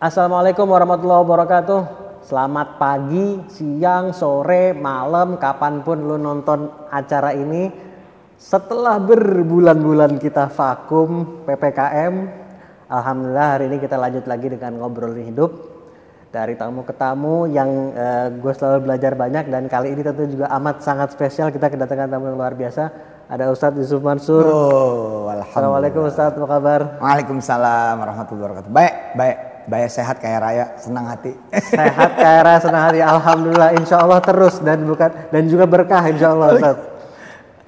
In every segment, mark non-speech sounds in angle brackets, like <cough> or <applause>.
Assalamualaikum warahmatullahi wabarakatuh. Selamat pagi, siang, sore, malam, kapan pun lu nonton acara ini. Setelah berbulan-bulan kita vakum PPKM, Alhamdulillah hari ini kita lanjut lagi dengan ngobrolin hidup. Dari tamu ke tamu yang gue selalu belajar banyak dan kali ini tentu juga amat sangat spesial kita kedatangan tamu yang luar biasa. Ada Ustadz Yusuf Mansur. Oh, Assalamualaikum Ustadz, apa kabar? Waalaikumsalam warahmatullahi wabarakatuh. Baik, baik. Baik sehat kayak raya, senang hati. Sehat kaya raya senang hati, alhamdulillah, insya Allah terus dan bukan dan juga berkah insya Allah. Ustaz.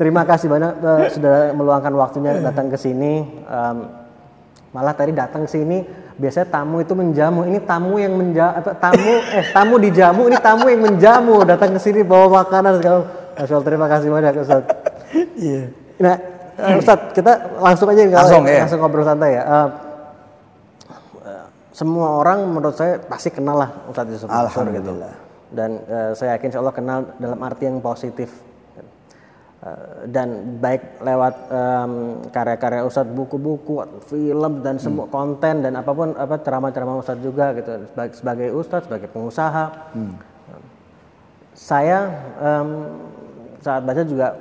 Terima kasih banyak eh, sudah meluangkan waktunya datang ke sini. Em, malah tadi datang ke sini biasanya tamu itu menjamu, ini tamu yang menja apa, tamu eh tamu dijamu, ini tamu yang menjamu datang ke sini bawa makanan segala. Masya Allah, terima kasih banyak Ustaz. Iya. Nah, eh, Ustadz, kita langsung aja Langsung, ya, langsung ngobrol santai ya. Eh, semua orang menurut saya pasti kenal lah Ustadz Yusuf Mansur gitu. Dan eh, saya yakin insya Allah kenal dalam arti yang positif. Eh, dan baik lewat em, karya-karya Ustadz, buku-buku, film dan semua konten dan apa pun apa ceramah-ceramah Ustadz juga gitu. Sebagai, sebagai Ustadz, sebagai pengusaha. Saya em, saat baca juga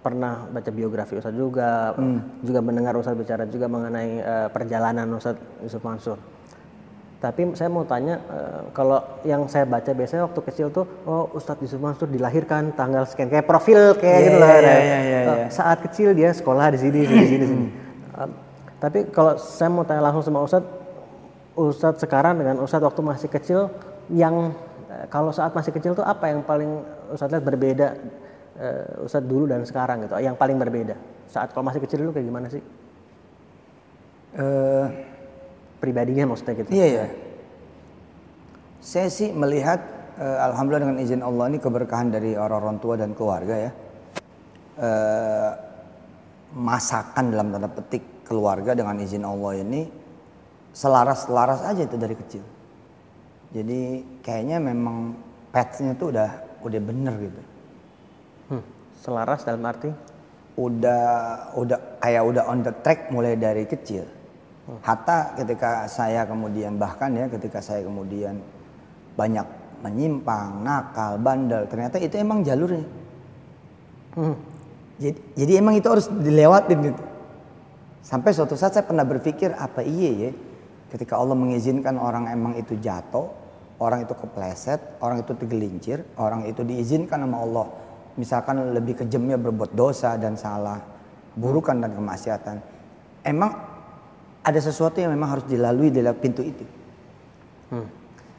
pernah baca biografi Ustadz juga, juga mendengar Ustadz bicara juga mengenai eh, perjalanan Ustadz Yusuf Mansur. Tapi saya mau tanya, eh, kalau yang saya baca biasanya waktu kecil tuh, oh Ustadz Yusuf Mansur dilahirkan tanggal sekian, kayak profil kayak Iya, gitu lah. Nah, iya, iya, eh, Saat kecil dia sekolah di sini, sini, sini, sini. Eh, tapi kalau saya mau tanya langsung sama Ustadz, Ustadz sekarang dengan Ustadz waktu masih kecil, yang eh, kalau saat masih kecil tuh apa yang paling Ustadz lihat berbeda eh, Ustadz dulu dan sekarang gitu, yang paling berbeda? Saat kalau masih kecil dulu kayak gimana sih? Eh, Pribadinya maksudnya gitu. iya ya. Saya sih melihat eh, alhamdulillah dengan izin Allah ini keberkahan dari orang-orang tua dan keluarga ya. Eh, masakan dalam tanda petik keluarga dengan izin Allah ini selaras-selaras aja itu dari kecil. Jadi kayaknya memang path-nya tuh udah udah bener gitu. Hmm, Selaras dalam arti? udah udah kayak udah on the track mulai dari kecil. Hatta ketika saya kemudian bahkan ya ketika saya kemudian banyak menyimpang, nakal, bandel, ternyata itu emang jalurnya. Hmm. Jadi, jadi emang itu harus dilewatin gitu. Sampai suatu saat saya pernah berpikir apa iya ya ketika Allah mengizinkan orang emang itu jatuh, orang itu kepleset, orang itu tergelincir, orang itu diizinkan sama Allah. Misalkan lebih kejamnya berbuat dosa dan salah, burukan dan kemaksiatan. Emang ada sesuatu yang memang harus dilalui di lewat pintu itu. Hmm.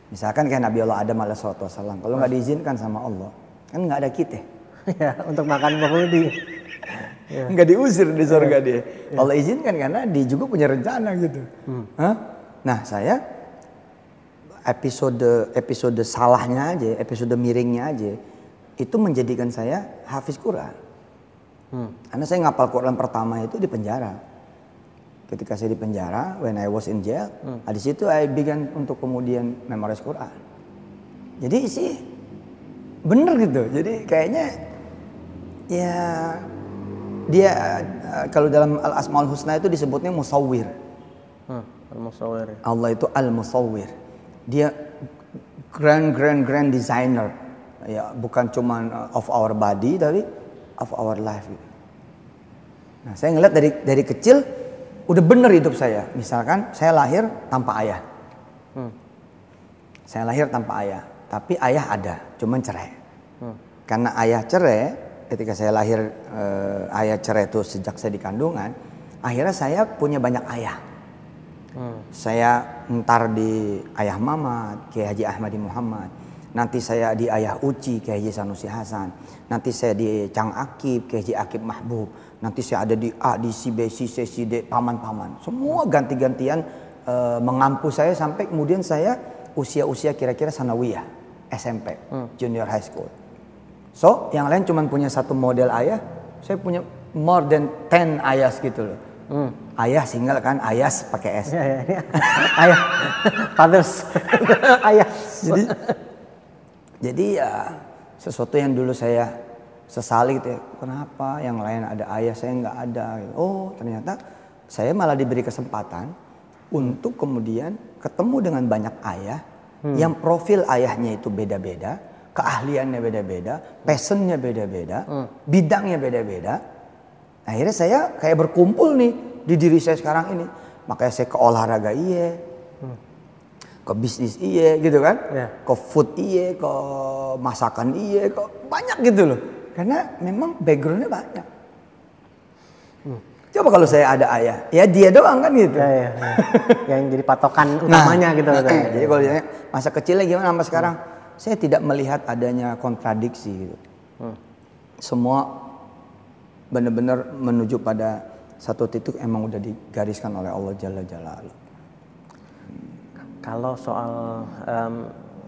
Misalkan kayak Nabi Allah Adam alaihissalam, kalau nggak diizinkan sama Allah, kan nggak ada kita. <laughs> ya, untuk makan penghuni. Ya. nggak diusir di surga dia. Allah izinkan karena dia juga punya rencana gitu. Hah? Nah saya episode episode salahnya aja, episode miringnya aja, itu menjadikan saya hafiz Quran. Hmm. Karena saya ngapal Quran pertama itu di penjara. Ketika saya di penjara, when I was in jail, nah, di situ I began untuk kemudian memorize Quran. Jadi sih bener gitu. Jadi kayaknya ya dia eh, kalau dalam Al Asmaul Husna itu disebutnya musawwir. Hmm, al-musawwir. Allah itu al musawwir. Dia grand grand grand designer. Ya, bukan cuman of our body tapi of our life gitu. Nah, saya ngeliat dari dari kecil udah bener hidup saya. Misalkan saya lahir tanpa ayah. Hmm. Saya lahir tanpa ayah, tapi ayah ada, cuman cerai. Hmm. Karena ayah cerai, ketika saya lahir eh, ayah cerai itu sejak saya di kandungan, akhirnya saya punya banyak ayah. Hmm. Saya ntar di ayah Mamat, Kiai Haji Ahmadi Muhammad. Nanti saya di ayah Uci, Kiai Haji Sanusi Hasan. Nanti saya di Cang Akib, Kiai Haji Akib Mahbub. Nanti saya ada di A, di C, B, C, C, C, D, paman-paman. Semua ganti-gantian eh, mengampu saya sampai kemudian saya usia-usia kira-kira sanawiyah, SMP, junior high school. So, yang lain cuma punya satu model ayah, saya punya more than 10 ayahs gitu loh. Hmm. Ayah single kan, ayas pakai S. Ya, ya, ini ayah, <laughs> fathers, <laughs> ayah. Jadi jadi ya sesuatu yang dulu saya sesali gitu ya, kenapa yang lain ada ayah saya nggak ada gitu. Oh ternyata saya malah diberi kesempatan untuk kemudian ketemu dengan banyak ayah yang profil ayahnya itu beda-beda, keahliannya beda-beda, passionnya beda-beda, bidangnya beda-beda. Akhirnya saya kayak berkumpul nih di diri saya sekarang ini. Makanya saya ke olahraga iya, ke bisnis iya gitu kan, Ya. ke food iya, ke masakan iya, ke banyak gitu loh. Karena memang backgroundnya banyak. Coba kalau saya ada ayah, ya dia doang kan gitu. Ya, ya, ya. yang jadi patokan utamanya gitu. Nah, Ustaz. jadi kalau ditanya masa kecilnya gimana sampai sekarang, saya tidak melihat adanya kontradiksi gitu. Semua benar-benar menuju pada satu titik emang udah digariskan oleh Allah Jalla Jalaluh. Kalau soal em,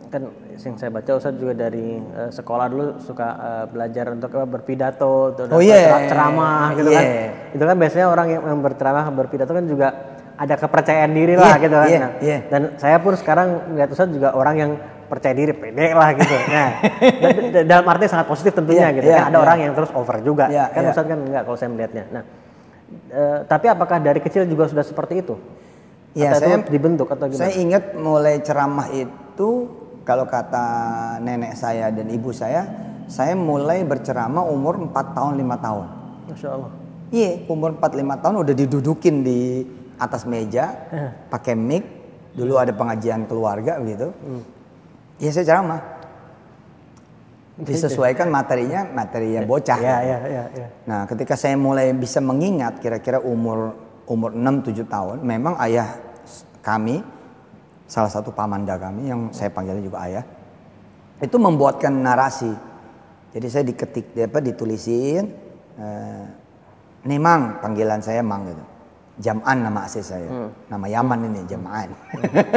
kan yang saya baca Ustaz juga dari eh, sekolah dulu suka eh, belajar untuk apa, berpidato, untuk Oh, apa, iya. cer- ceramah gitu kan. Iya. Itu kan biasanya orang yang, yang berceramah berpidato kan juga ada kepercayaan diri lah Iya, gitu kan. iya, Nah, iya. Dan saya pun sekarang lihat Ustaz juga orang yang percaya diri pede lah gitu. <laughs> Nah, dalam arti sangat positif tentunya Iya, gitu. iya, kan ada iya. orang yang terus over juga. Iya, kan iya. Ustaz kan enggak kalau saya melihatnya. Nah, eh, tapi apakah dari kecil juga sudah seperti itu? Iya, atau saya itu dibentuk atau gimana? Saya ingat mulai ceramah itu kalau kata nenek saya dan ibu saya, saya mulai berceramah umur 4 tahun 5 tahun. Masya Allah. Iya, umur 4 5 tahun udah didudukin di atas meja pakai mic. Dulu ada pengajian keluarga gitu. Iya, saya ceramah. Disesuaikan materinya, materinya bocah. Ya, ya, ya, ya. Nah, ketika saya mulai bisa mengingat kira-kira umur umur 6 7 tahun, memang ayah kami salah satu pamanda kami yang saya panggilnya juga ayah itu membuatkan narasi. Jadi saya diketik dia apa ditulisin eh, nih Mang, panggilan saya Mang gitu. Jam'an nama asli saya. Nama Yaman ini Jam'an.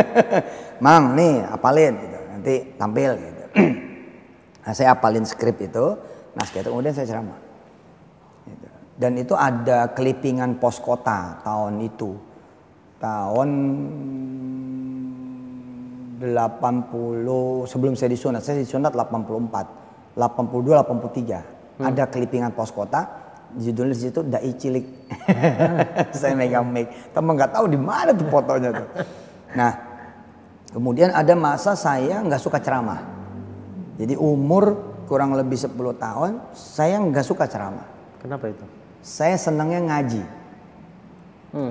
<laughs> Mang nih apalin gitu. Nanti tampil gitu. <clears throat> nah, saya apalin skrip itu. Nah, setelah itu kemudian saya ceramah. Dan itu ada kelipingan pos kota tahun itu. Tahun 80 sebelum saya disunat, saya disunat 84. 82 83. Ada kelipingan pos kota judulnya di situ dai cilik. <laughs> saya megang mic. Temen nggak tahu di mana tuh fotonya tuh. Nah, kemudian ada masa saya nggak suka ceramah. Jadi umur kurang lebih 10 tahun saya nggak suka ceramah. Kenapa itu? Saya senangnya ngaji.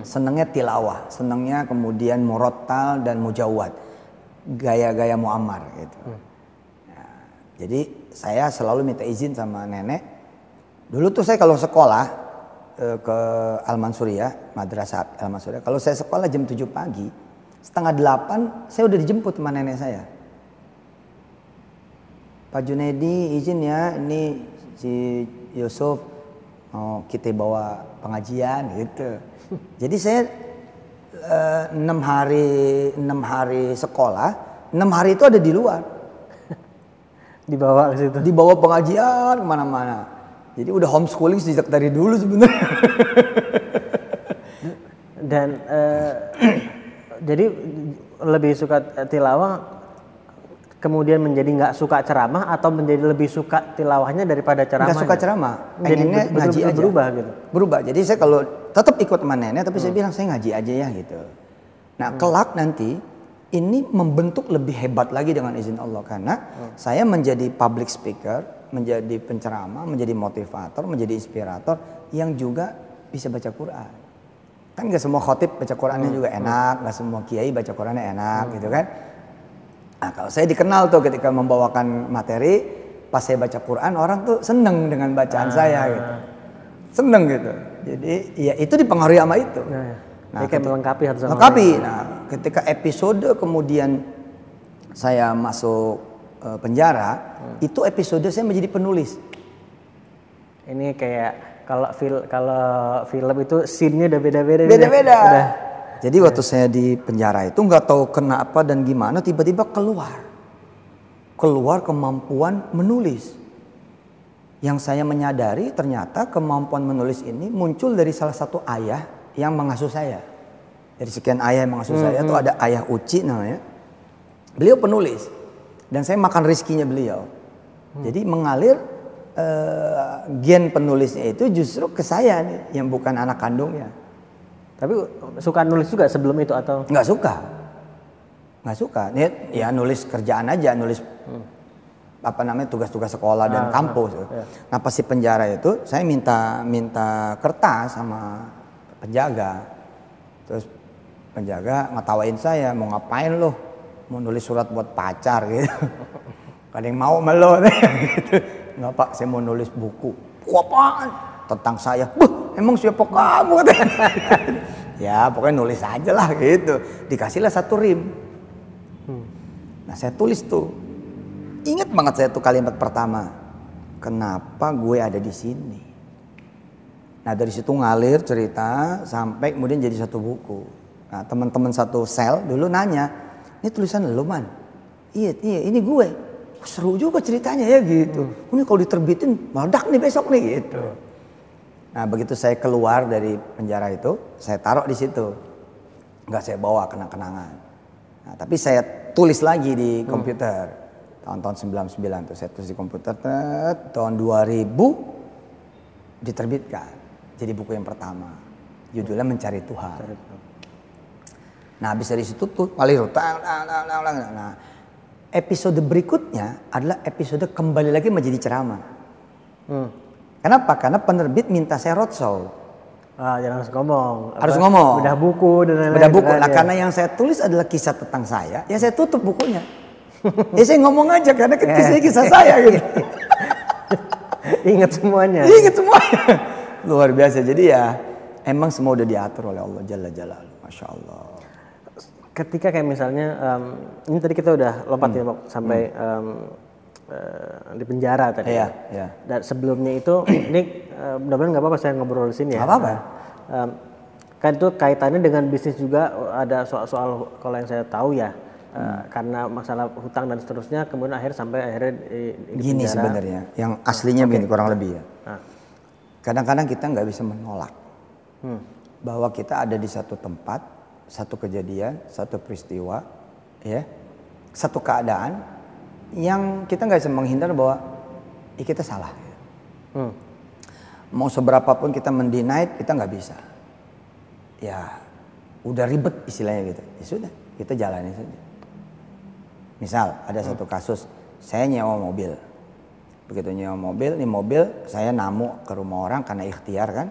Senangnya tilawah, senangnya kemudian murattal dan mujawad. Gaya-gaya muammar gitu. Nah, jadi saya selalu minta izin sama nenek. Dulu tuh saya kalau sekolah eh, ke Al Mansuriyah, Madrasah Al Mansuriyah, kalau saya sekolah jam 7 pagi, setengah 8 saya udah dijemput sama nenek saya. Pak Junedi izin ya, ini si Yusuf mau kita bawa pengajian gitu. Jadi saya eh, enam hari enam hari sekolah, enam hari itu ada di luar, <laughs> Dibawa ke situ. dibawa pengajian ke mana-mana. Jadi udah homeschooling sejak dari dulu sebenarnya. Dan eh, <clears throat> jadi lebih suka tilawah kemudian menjadi nggak suka ceramah atau menjadi lebih suka tilawahnya daripada ceramah? Nggak suka ceramah, Jadi pengennya betul- ngaji aja. berubah gitu. Berubah. Jadi saya kalau tetap ikut sama nenek, tapi saya bilang saya ngaji aja ya gitu. Nah kelak nanti ini membentuk lebih hebat lagi dengan izin Allah karena saya menjadi public speaker, menjadi penceramah, menjadi motivator, menjadi inspirator yang juga bisa baca Quran. Kan nggak semua khotib baca Qurannya juga enak, nggak semua kiai baca Qurannya enak gitu kan. Nah kalau saya dikenal tuh ketika membawakan materi, pas saya baca Quran orang tuh seneng dengan bacaan saya gitu. Seneng gitu. Jadi ya itu dipengaruhi sama itu. Nah, ya. Nah, Jadi kayak melengkapi satu sama Lengkapi. Nah, ketika episode kemudian saya masuk eh, penjara, itu episode saya menjadi penulis. Ini kayak kalau fil kalau film itu scene-nya udah beda-beda. Beda-beda. Jadi waktu saya di penjara itu nggak tahu kenapa dan gimana tiba-tiba keluar. Keluar kemampuan menulis. Yang saya menyadari ternyata kemampuan menulis ini muncul dari salah satu ayah yang mengasuh saya. Dari sekian ayah yang mengasuh saya itu ada ayah Uci namanya. Beliau penulis dan saya makan rizkinya beliau. Jadi mengalir eh, gen penulisnya itu justru ke saya nih yang bukan anak kandungnya. Tapi suka nulis juga sebelum itu atau nggak suka nggak suka. Ini ya nulis kerjaan aja, nulis apa namanya tugas-tugas sekolah dan Ah, kampus. iya. Nah pas di penjara itu saya minta minta kertas sama penjaga. Terus penjaga ngetawain saya mau ngapain lo? Mau nulis surat buat pacar gitu. Gak <laughs> ada yang mau sama lo <laughs> gitu. Nggak pak, saya mau nulis buku. Buku apaan? Tentang saya. Buh, emang siapa kamu? <laughs> ya pokoknya nulis aja lah gitu. Dikasihlah satu rim. Nah saya tulis tuh. Ingat banget saya tuh kalimat pertama. Kenapa gue ada di sini? Nah dari situ ngalir cerita sampai kemudian jadi satu buku. Nah teman-teman satu sel dulu nanya, ini tulisan lu man? Iya, iya ini gue. "Oh, seru juga ceritanya ya gitu. Ini kalau diterbitin meledak nih besok nih gitu. Nah begitu saya keluar dari penjara itu, saya taruh di situ. Nggak saya bawa kenang-kenangan. Nah, tapi saya tulis lagi di komputer. Tahun-tahun 99 tuh saya tulis di komputer. Tahun 2000 diterbitkan. Jadi buku yang pertama. Judulnya Mencari Tuhan. Nah habis dari situ tuh paling rutang, Nah episode berikutnya adalah episode kembali lagi menjadi ceramah. Hmm. Kenapa? Karena penerbit minta saya roadshow. Ah, jangan harus ngomong. Harus ngomong. Bedah buku dan lain-lain. Beda buku. kan, Nah ya. karena yang saya tulis adalah kisah tentang saya, ya saya tutup bukunya. <laughs> ya saya ngomong aja karena kan kisah kisah saya gitu. <laughs> Ingat semuanya. Ingat semuanya. <laughs> Luar biasa. Jadi ya emang semua udah diatur oleh Allah Jalla Jalla. Masya Allah. Ketika kayak misalnya, em, ini tadi kita udah lompat Hmm. ya sampai em, eh, di penjara tadi. Iya, ya. iya. Dan sebelumnya itu, <clears throat> ini eh, mudah-mudahan nggak apa-apa saya ngobrol di sini ya. Nggak apa-apa. Em, kan itu kaitannya dengan bisnis juga ada soal-soal kalau yang saya tahu ya. Hmm. karena masalah hutang dan seterusnya, kemudian akhir sampai akhirnya di, di Gini sebenarnya, yang aslinya begini kurang lebih ya. Nah, Kadang-kadang kita nggak bisa menolak hmm. bahwa kita ada di satu tempat, satu kejadian, satu peristiwa, ya, satu keadaan yang kita nggak bisa menghindar bahwa "Ih, kita salah. Hmm. Mau seberapa pun kita mendinai, kita nggak bisa. Ya, udah ribet istilahnya gitu. Ya sudah, kita jalani saja. Misal ada satu kasus, saya nyewa mobil. Begitu nyewa mobil, nih mobil saya namu ke rumah orang karena ikhtiar kan.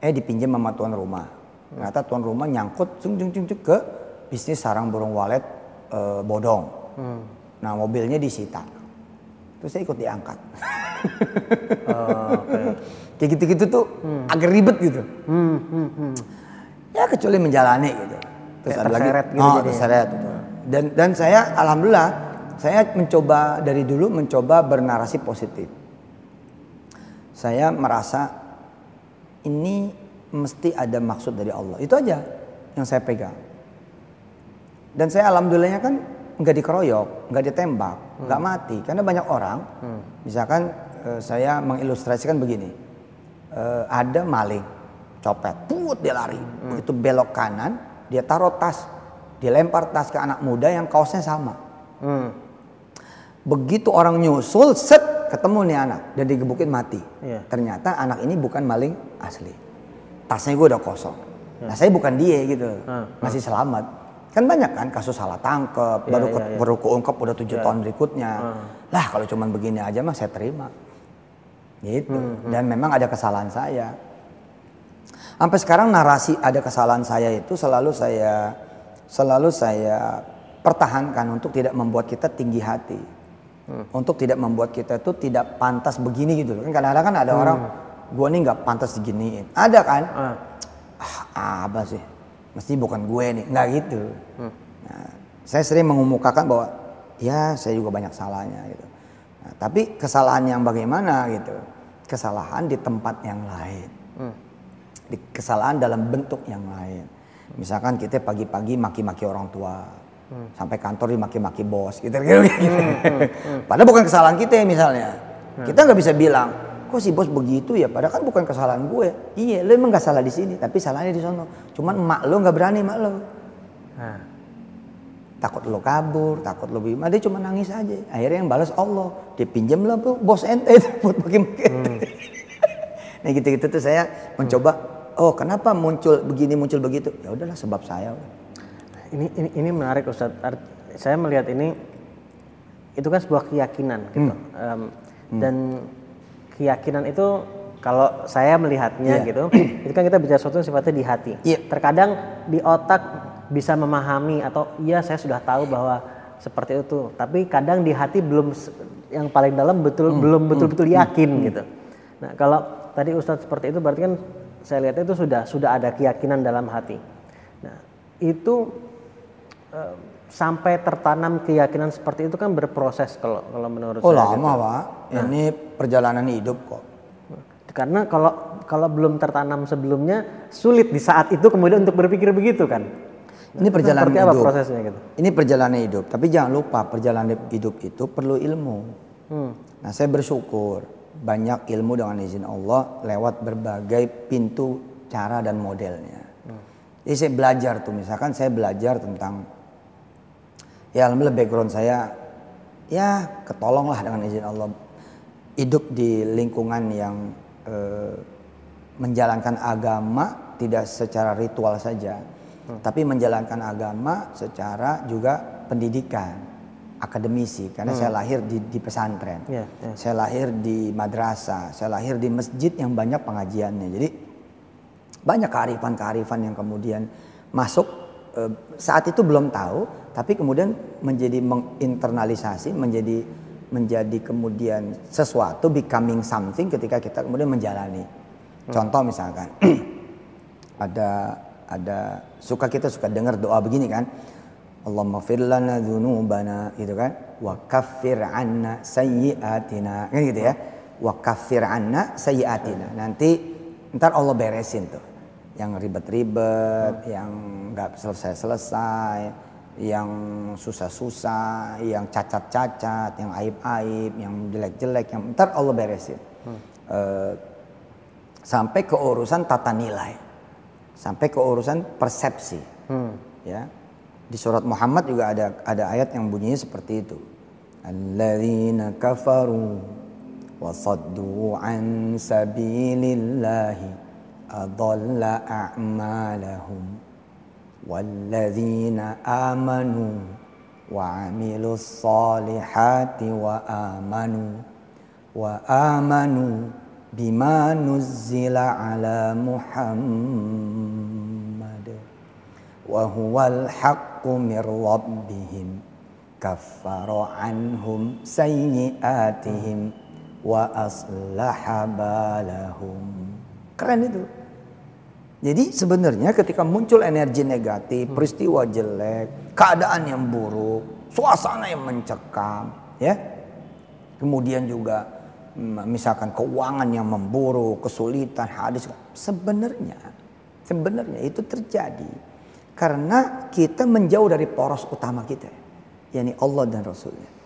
Eh dipinjam sama tuan rumah. Ternyata tuan rumah nyangkut cung cung cung cung ke bisnis sarang burung walet eh, bodong. Nah mobilnya disita. Terus saya ikut diangkat. <laughs> Oh. Kayak gitu-gitu tuh agak ribet gitu. Hmm, hmm, hmm. Ya kecuali menjalani gitu. Terus ada lagi gitu oh, terseret gitu. Dan dan saya alhamdulillah saya mencoba dari dulu mencoba bernarasi positif. Saya merasa ini mesti ada maksud dari Allah. Itu aja yang saya pegang. Dan saya alhamdulillahnya kan nggak dikeroyok, nggak ditembak, nggak mati. Karena banyak orang, misalkan eh, saya mengilustrasikan begini, Eh, ada maling, copet, put dia lari, begitu belok kanan, dia taruh tas, dilempar tas ke anak muda yang kaosnya sama. Hmm. Begitu orang nyusul, set ketemu nih anak dan digebukin mati. Iya. Ternyata anak ini bukan maling asli. Tasnya gue udah kosong. Nah saya bukan dia gitu, Hmm, masih selamat. Kan banyak kan kasus salah tangkep, Iya, baru iya, ke- iya. baru keungkap udah tujuh tahun berikutnya. Hmm. Lah kalau cuman begini aja mah saya terima. Gitu. Hmm, Dan memang ada kesalahan saya. Sampai sekarang narasi ada kesalahan saya itu selalu saya selalu saya pertahankan untuk tidak membuat kita tinggi hati. Hmm. Untuk tidak membuat kita itu tidak pantas begini gitu loh. Kan kadang-kadang kan ada orang gua nih nggak pantas diginiin. Ada kan? Ah. Ah, apa sih? Mesti bukan gue nih, nggak gitu. Nah, saya sering mengemukakan bahwa ya saya juga banyak salahnya gitu. Nah, tapi kesalahan yang bagaimana gitu? Kesalahan di tempat yang lain, Hmm. di kesalahan dalam bentuk yang lain. Misalkan kita pagi-pagi maki-maki orang tua, sampai kantor dimaki-maki bos, gitu. gitu, Padahal bukan kesalahan kita misalnya. Kita nggak bisa bilang, kok si bos begitu ya? Padahal kan bukan kesalahan gue. Iya, lo emang nggak salah di sini, tapi salahnya di sono. Cuman emak lo nggak berani emak lo. Nah. Takut lo kabur, takut lo bagaimana, dia cuma nangis aja. Akhirnya yang balas Allah, dia pinjam lah tuh bos ente <laughs> buat maki-maki ente. <laughs> nah gitu-gitu tuh saya mencoba, oh kenapa muncul begini muncul begitu? Ya udahlah sebab saya. Ini, ini ini menarik Ustadz. Art- saya melihat ini itu kan sebuah keyakinan gitu. Hmm. Em, Dan keyakinan itu kalau saya melihatnya Iya. gitu, <clears throat> itu kan kita bicara sesuatu yang sifatnya di hati. Iya. Terkadang di otak bisa memahami atau iya saya sudah tahu bahwa seperti itu, tapi kadang di hati belum yang paling dalam betul Hmm. belum betul-betul yakin gitu. Nah kalau tadi Ustadz seperti itu berarti kan saya lihat itu sudah sudah ada keyakinan dalam hati. Nah itu eh, sampai tertanam keyakinan seperti itu kan berproses kalau kalau menurut Oh saya. lama pak, ini perjalanan hidup kok. Karena kalau kalau belum tertanam sebelumnya sulit di saat itu kemudian untuk berpikir begitu kan. Ini perjalanan Seperti apa hidup. prosesnya gitu? Ini perjalanan hidup, tapi jangan lupa perjalanan hidup itu perlu ilmu. Hmm. Nah saya bersyukur banyak ilmu dengan izin Allah lewat berbagai pintu cara dan modelnya. Jadi saya belajar tuh misalkan saya belajar tentang ya alhamdulillah background saya ya ketolong lah dengan izin Allah hidup di lingkungan yang eh, menjalankan agama tidak secara ritual saja tapi menjalankan agama secara juga pendidikan akademisi. Karena saya lahir di, di pesantren. Iya, iya. saya lahir di madrasah saya lahir di masjid yang banyak pengajiannya. Jadi banyak kearifan-kearifan yang kemudian masuk eh, saat itu belum tahu tapi kemudian menjadi menginternalisasi menjadi menjadi kemudian sesuatu becoming something ketika kita kemudian menjalani. Contoh misalkan <clears throat> ada ada suka kita suka dengar doa begini kan Allahumma fir lana dzunubana gitu kan wa kaffir anna sayyiatina kan gitu ya wa kaffir anna sayyiatina. Nanti ntar Allah beresin tuh yang ribet-ribet yang nggak selesai-selesai yang susah-susah yang cacat-cacat yang aib-aib yang jelek-jelek yang ntar Allah beresin. Eh, sampai ke urusan tata nilai sampai ke urusan persepsi. Hmm. ya di surat Muhammad juga ada ada ayat yang bunyinya seperti itu. Alladzina kafaru wa saddu an sabilillahi adalla a'malahum والذين آمنوا وعملوا الصالحات وآمنوا وآمنوا بما نزل على محمد وهو الحق من ربهم كفر عنهم سيئاتهم وأصلح بالهم. Keren itu. Jadi sebenarnya ketika muncul energi negatif, peristiwa jelek, keadaan yang buruk, suasana yang mencekam, ya. Kemudian juga mm, misalkan keuangan yang memburuk, kesulitan, hadis sebenarnya sebenarnya itu terjadi karena kita menjauh dari poros utama kita, yakni Allah dan Rasulnya.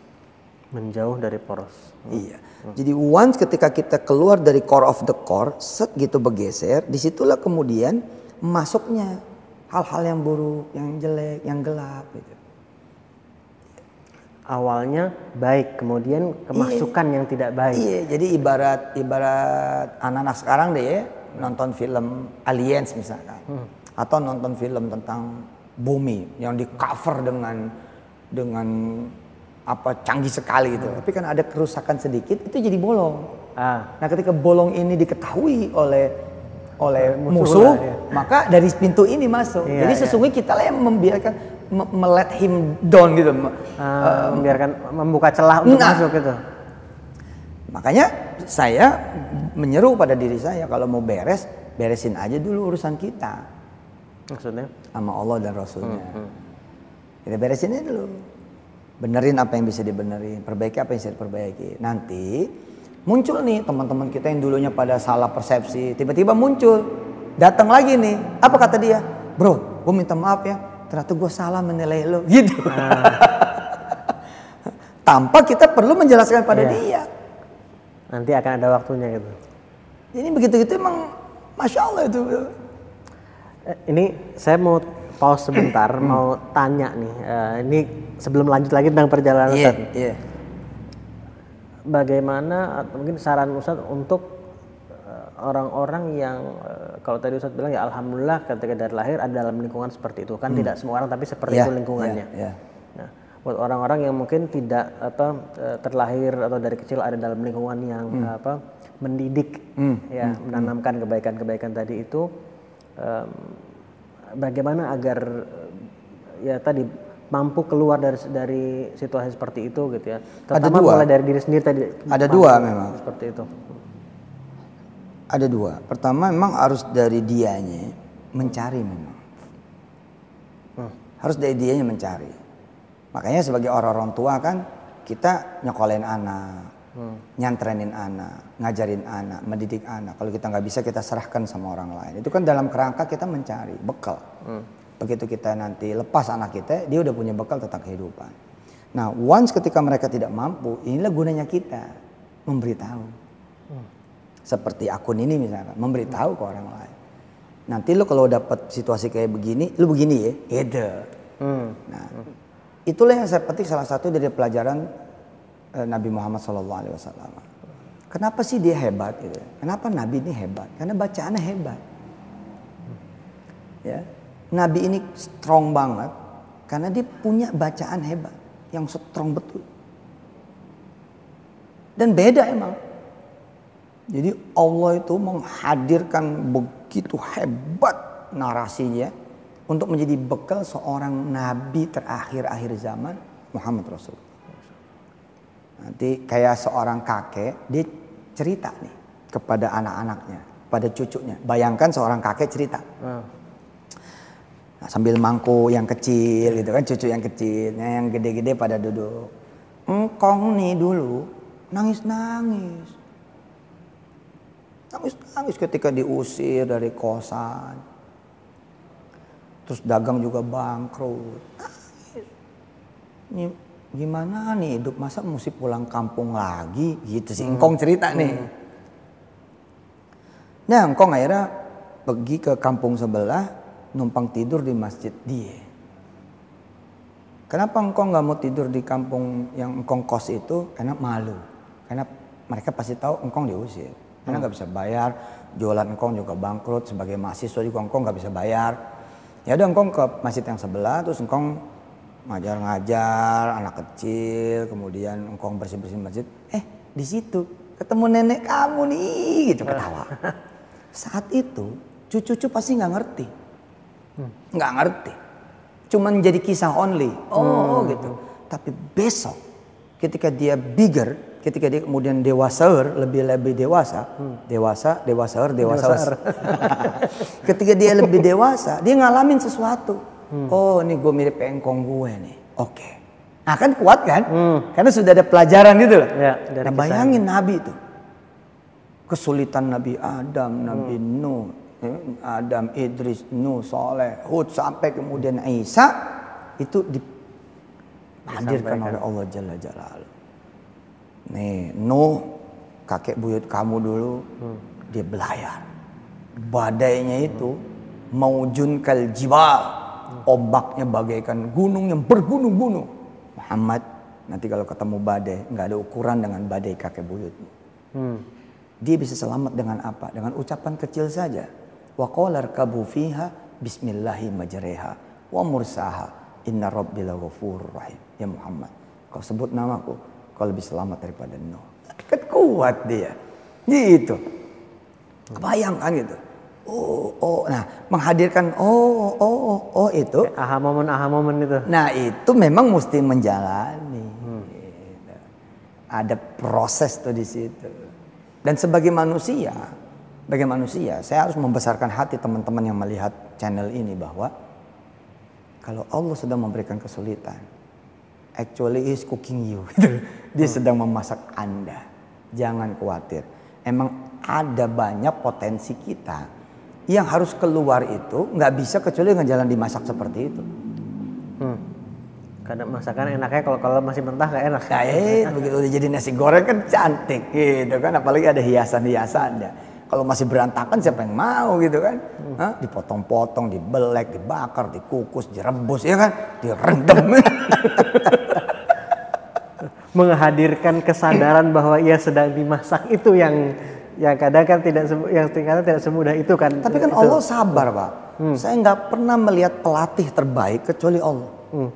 Menjauh dari poros. Iya. Jadi once ketika kita keluar dari core of the core, set gitu bergeser, di situlah kemudian masuknya hal-hal yang buruk, yang jelek, yang gelap gitu. Awalnya baik, kemudian kemasukan yang tidak baik. Iya, jadi ibarat ibarat anak-anak sekarang deh ya, nonton film aliens misalkan, atau nonton film tentang bumi yang di cover dengan dengan apa canggih sekali gitu. Tapi kan ada kerusakan sedikit itu jadi bolong. Ah, Nah, ketika bolong ini diketahui oleh oleh Musuh musuh, lah, ya. maka dari pintu ini masuk. Iya, Jadi iya. sesungguhnya kita lah yang membiarkan me- melet him down gitu. ah, membiarkan membuka celah untuk Nah. masuk gitu. Makanya saya menyeru pada diri saya kalau mau beres, beresin aja dulu urusan kita Maksudnya? sama Allah dan Rasulnya. Hmm, Kita beresin aja dulu. Benerin apa yang bisa dibenerin, perbaiki apa yang bisa diperbaiki. Nanti muncul nih teman-teman kita yang dulunya pada salah persepsi, tiba-tiba muncul, datang lagi nih. Apa kata dia? Bro, gue minta maaf ya, ternyata gue salah menilai lo, <laughs> gitu. Tanpa kita perlu menjelaskan pada Iya. dia. Nanti akan ada waktunya gitu. Jadi begitu-gitu emang masya Allah itu. Eh, ini saya mau pause sebentar, Hmm. <clears throat> mau tanya nih. Eh, ini sebelum lanjut lagi tentang perjalanan Iya, Ustadz. iya. Bagaimana atau mungkin saran Ustadz untuk eh, orang-orang yang eh, kalau tadi Ustadz bilang ya alhamdulillah ketika dari lahir ada dalam lingkungan seperti itu kan tidak semua orang tapi seperti Iya, itu lingkungannya. iya, iya. Nah, buat orang-orang yang mungkin tidak apa terlahir atau dari kecil ada dalam lingkungan yang apa mendidik ya menanamkan kebaikan-kebaikan tadi itu em, bagaimana agar ya tadi mampu keluar dari dari situasi seperti itu gitu ya terutama dua. mulai dari diri sendiri tadi Ada dua memang. seperti itu Ada dua. Pertama memang harus dari dianya mencari memang. Harus dari dianya mencari. Makanya sebagai orang-orang tua kan kita nyekolahin anak, nyantrenin anak, ngajarin anak, mendidik anak. Kalau kita nggak bisa kita serahkan sama orang lain. Itu kan dalam kerangka kita mencari bekal. Begitu kita nanti lepas anak kita, dia udah punya bekal tentang kehidupan. Nah, once ketika mereka tidak mampu, inilah gunanya kita memberitahu seperti akun ini misalkan memberitahu ke orang lain nanti lu kalau dapat situasi kayak begini lu begini ya gitu Hmm. nah itulah yang saya petik salah satu dari pelajaran Nabi Muhammad SAW kenapa sih dia hebat gitu? Kenapa Nabi ini hebat? Karena bacaannya hebat. Ya. Nabi ini strong banget karena dia punya bacaan hebat yang strong betul. Dan beda emang. Jadi Allah itu menghadirkan begitu hebat narasinya untuk menjadi bekal seorang nabi terakhir akhir zaman Muhammad Rasul. Nanti kayak seorang kakek dia cerita nih kepada anak-anaknya, pada cucunya. Bayangkan seorang kakek cerita. Ah. Nah, sambil mangku yang kecil gitu kan cucu yang kecil, nah, yang gede-gede pada duduk. Engkong nih dulu nangis-nangis. Nangis-nangis ketika diusir dari kosan. Terus dagang juga bangkrut. Nangis. Ini gimana nih hidup masa mesti pulang kampung lagi gitu sih. Engkong cerita nih. Nah, engkong akhirnya pergi ke kampung sebelah numpang tidur di masjid dia. Kenapa engkong nggak mau tidur di kampung yang engkong kos itu? Karena malu. Karena mereka pasti tahu engkong diusir. Karena nggak bisa bayar, jualan engkong juga bangkrut sebagai mahasiswa juga engkong nggak bisa bayar. Ya udah engkong ke masjid yang sebelah, terus engkong ngajar-ngajar anak kecil, kemudian engkong bersih-bersih masjid. Eh di situ ketemu nenek kamu nih, gitu ketawa. <laughs> Saat itu cucu-cucu pasti nggak ngerti, nggak ngerti. Cuman jadi kisah only. Oh gitu. Tapi besok ketika dia bigger, ketika dia kemudian dewasa, lebih lebih dewasa, dewasa, dewasa, dewasa. <laughs> ketika dia lebih dewasa, dia ngalamin sesuatu. Oh, ini gue mirip engkong gue nih. Oke. Nah kan kuat kan? Karena sudah ada pelajaran gitu loh. Ya, dari nah, bayangin Nabi itu. Kesulitan Nabi Adam, Nabi Nuh, ya, Adam, Idris, Nuh, Soleh, Hud sampai kemudian Isa itu dihadirkan oleh Allah Jalla Jalaluhu. Nih, Nuh kakek buyut kamu dulu dia belayar. Badainya itu maujun kal jibal. Ombaknya bagaikan gunung yang bergunung-gunung. Muhammad nanti kalau ketemu badai nggak ada ukuran dengan badai kakek buyutmu. Hmm. Dia bisa selamat dengan apa? Dengan ucapan kecil saja. Wa qala irkabu fiha bismillahi majreha wa mursaha inna rabbi laghafurur rahim. Ya Muhammad, kau sebut namaku, kau lebih selamat daripada Nuh. Kan kuat dia. Gitu. Kebayangkan gitu. Oh, oh, nah menghadirkan oh, oh, oh, oh itu. Aha momen, aha momen itu. Nah itu memang mesti menjalani. Gitu. Ada proses tuh di situ. Dan sebagai manusia, sebagai manusia, saya harus membesarkan hati teman-teman yang melihat channel ini bahwa kalau Allah sedang memberikan kesulitan, actually is cooking you. <laughs> gitu. Dia sedang memasak Anda. Jangan khawatir. Emang ada banyak potensi kita yang harus keluar itu nggak bisa kecuali dengan jalan dimasak seperti itu. Hmm. Karena masakan enaknya kalau kalau masih mentah gak enak. Nah, eh, begitu udah jadi nasi goreng kan cantik gitu kan, apalagi ada hiasan-hiasannya. Kalau masih berantakan siapa yang mau gitu kan? Hah? Dipotong-potong, dibelek, dibakar, dikukus, direbus ya kan, direndam. <laughs> Menghadirkan kesadaran bahwa ia sedang dimasak itu yang yang kadang kan tidak yang kadang tidak semudah itu kan. Tapi kan Itu. Allah sabar pak. Saya nggak pernah melihat pelatih terbaik kecuali Allah. Hmm.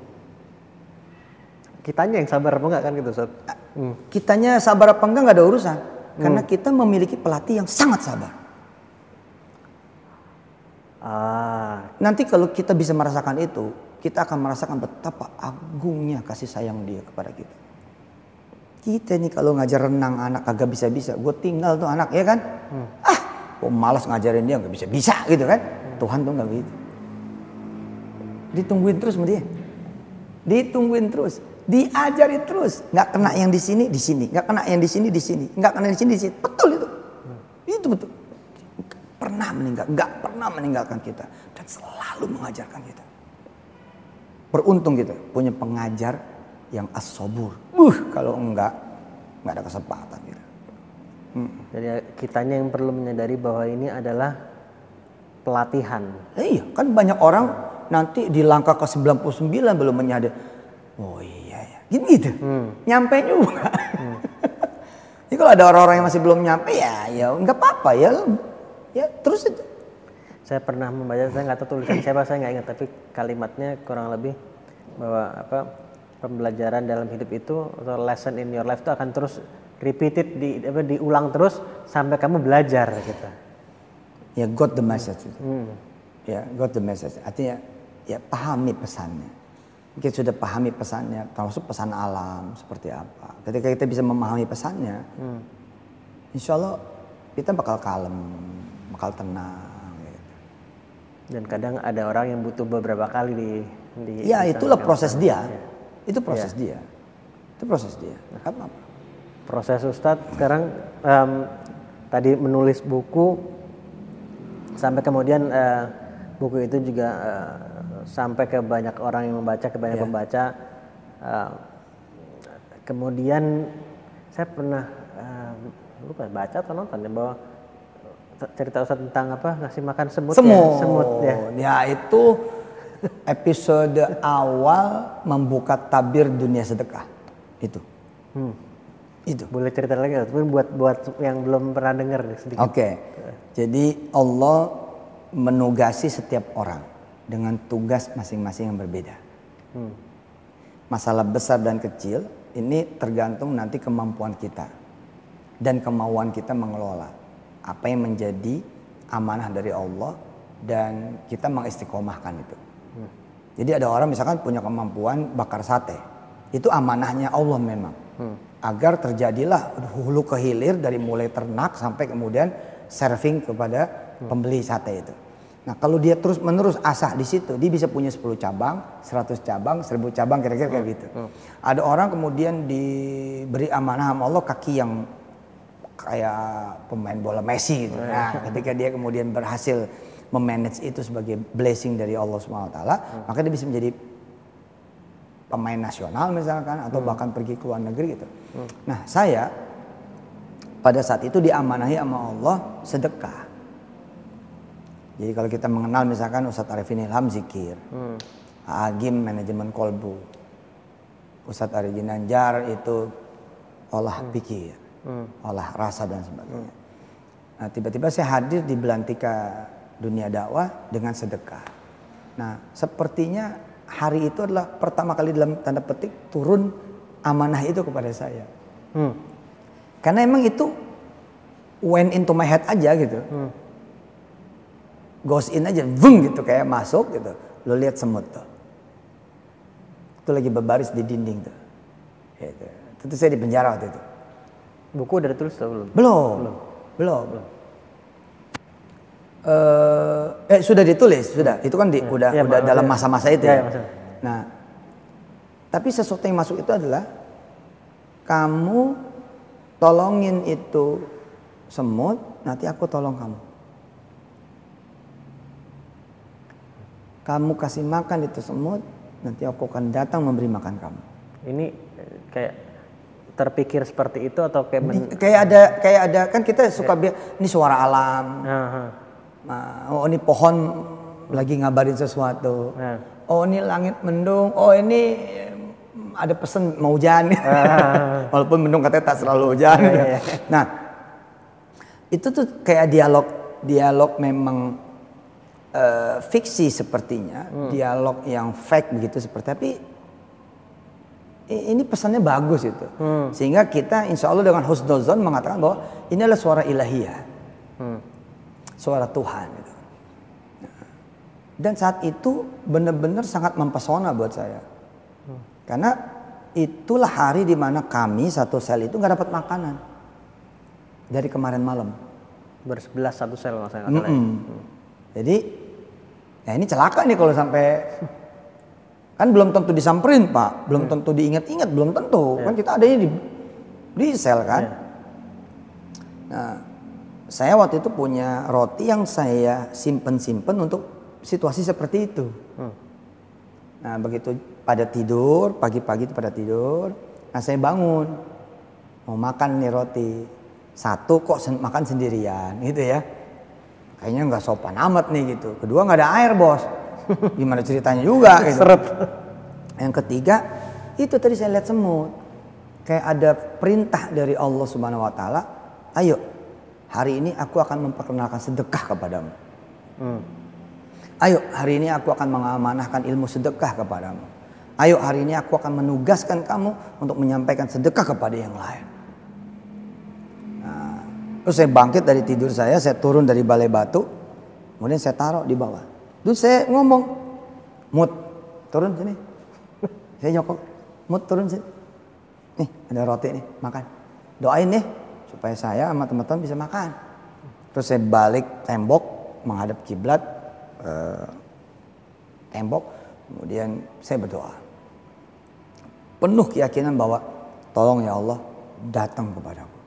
kitanya yang sabar apa enggak kan gitu Ustaz? Hmm. Kitanya sabar apa enggak nggak ada urusan. Karena hmm. kita memiliki pelatih yang sangat sabar. Ah. Nanti kalau kita bisa merasakan itu, kita akan merasakan betapa agungnya kasih sayang dia kepada kita. Kita nih kalau ngajar renang anak kagak bisa-bisa, gue tinggal tuh anak ya kan? Hmm. Ah, gue malas ngajarin dia nggak bisa-bisa gitu kan? Hmm. Tuhan tuh nggak gitu. Ditungguin terus sama dia. Ditungguin terus diajari terus nggak kena yang di sini di sini nggak kena yang di sini di sini nggak kena di sini di sini betul itu hmm. itu betul pernah meninggal nggak pernah meninggalkan kita dan selalu mengajarkan kita beruntung kita punya pengajar yang asobur uh kalau enggak nggak ada kesempatan kita hmm. jadi kitanya yang perlu menyadari bahwa ini adalah pelatihan iya kan banyak orang nanti di langkah ke 99 belum menyadari oh iya Gitu gitu. Hmm. Nyampe juga. Hmm. <laughs> Jadi kalau ada orang-orang yang masih belum nyampe ya ya nggak apa-apa ya ya terus itu. Saya pernah membaca saya nggak tahu tulisan siapa saya nggak ingat tapi kalimatnya kurang lebih bahwa apa pembelajaran dalam hidup itu atau lesson in your life itu akan terus repeated di apa diulang terus sampai kamu belajar gitu. Ya got the message. Hmm. Ya got the message. Artinya ya pahami pesannya kita sudah pahami pesannya, termasuk pesan alam seperti apa. Ketika kita bisa memahami pesannya, hmm. insya Allah kita bakal kalem, bakal tenang. Gitu. Dan kadang ada orang yang butuh beberapa kali di. di ya itulah proses dia. Ya. Itu proses ya. dia. Itu proses dia. Apa? Proses Ustadz sekarang um, tadi menulis buku sampai kemudian uh, buku itu juga uh, sampai ke banyak orang yang membaca, ke banyak yeah. pembaca. Uh, kemudian saya pernah uh, lupa baca atau nonton ya bahwa cerita Ustaz tentang apa ngasih makan semut, semut. ya semut ya. Ya itu episode awal membuka tabir dunia sedekah itu. Hmm. Itu. Boleh cerita lagi, tapi buat buat yang belum pernah dengar sedikit. Oke. Okay. Jadi Allah menugasi setiap orang dengan tugas masing-masing yang berbeda. Hmm. Masalah besar dan kecil ini tergantung nanti kemampuan kita dan kemauan kita mengelola apa yang menjadi amanah dari Allah dan kita mengistiqomahkan itu. Jadi ada orang misalkan punya kemampuan bakar sate, itu amanahnya Allah memang. Hmm. Agar terjadilah hulu ke hilir dari mulai ternak sampai kemudian serving kepada hmm. pembeli sate itu. Nah kalau dia terus menerus asah di situ, dia bisa punya 10 cabang, 100 cabang, 1000 cabang kira-kira kayak hmm. gitu. Hmm. Ada orang kemudian diberi amanah sama Allah kaki yang kayak pemain bola Messi gitu. Hmm. Nah ketika dia kemudian berhasil memanage itu sebagai blessing dari Allah SWT, hmm. maka dia bisa menjadi pemain nasional misalkan atau hmm. bahkan pergi ke luar negeri gitu. Hmm. Nah saya pada saat itu diamanahi sama Allah sedekah. Jadi kalau kita mengenal misalkan Ustadz Arifin Ilham zikir, hmm. Agim manajemen kolbu, Ustadz Arifin Nanjar itu olah hmm. pikir, hmm. olah rasa dan sebagainya. Hmm. Nah tiba-tiba saya hadir di Belantika dunia dakwah dengan sedekah. Nah sepertinya hari itu adalah pertama kali dalam tanda petik turun amanah itu kepada saya. Hmm. Karena emang itu went into my head aja gitu. Hmm goes in aja, vung gitu kayak masuk gitu. Lo lihat semut tuh. Itu lagi berbaris di dinding tuh. Gitu. Itu saya di penjara waktu itu. Buku udah ditulis belum? Belum. Belum. Belum. belum. Uh, eh sudah ditulis, sudah. Itu kan di, ya, udah ya, udah dalam masa-masa itu ya. ya. Nah, tapi sesuatu yang masuk itu adalah kamu tolongin itu semut, nanti aku tolong kamu. kamu kasih makan itu semut, nanti aku akan datang memberi makan kamu. Ini eh, kayak terpikir seperti itu atau kayak men... kayak ada kayak ada kan kita suka biar ini suara alam. Uh-huh. Nah, oh ini pohon lagi ngabarin sesuatu. Uh. Oh ini langit mendung. Oh ini ada pesan mau hujan. Uh. <laughs> Walaupun mendung katanya tak selalu hujan. Uh, Nah, itu tuh kayak dialog dialog memang uh, fiksi sepertinya, hmm. dialog yang fake begitu seperti tapi Ini pesannya bagus itu. Sehingga kita insya Allah dengan husnuzon mengatakan bahwa ini adalah suara ilahiyah. Hmm. Suara Tuhan. Gitu. Dan saat itu benar-benar sangat mempesona buat saya. Karena itulah hari di mana kami satu sel itu nggak dapat makanan. Dari kemarin malam. Bersebelas satu sel kalau saya ya. Mm-mm. Jadi ya ini celaka nih kalau sampai kan belum tentu disamperin pak, belum tentu diingat-ingat, belum tentu kan kita adanya di di sel kan. Iya. Nah, saya waktu itu punya roti yang saya simpen-simpen untuk situasi seperti itu. Hmm. Nah begitu pada tidur, pagi-pagi itu pada tidur, nah saya bangun mau makan nih roti satu kok sen- makan sendirian gitu ya. Kayaknya nggak sopan amat nih gitu. Kedua nggak ada air bos. <laughs> Gimana ceritanya juga gitu. Seret. Yang ketiga itu tadi saya lihat semut. Kayak ada perintah dari Allah Subhanahu Wa Taala. Ayo hari ini aku akan memperkenalkan sedekah kepadamu. Hmm. Ayo hari ini aku akan mengamanahkan ilmu sedekah kepadamu. Ayo hari ini aku akan menugaskan kamu untuk menyampaikan sedekah kepada yang lain. Nah, terus saya bangkit dari tidur saya, saya turun dari balai batu, kemudian saya taruh di bawah. Terus saya ngomong, mut turun sini. <laughs> Saya nyokok, mut turun sini. Nih ada roti nih, makan. Doain nih supaya saya sama teman-teman bisa makan. Terus saya balik tembok menghadap kiblat eh, tembok, kemudian saya berdoa. Penuh keyakinan bahwa tolong ya Allah datang kepadaku.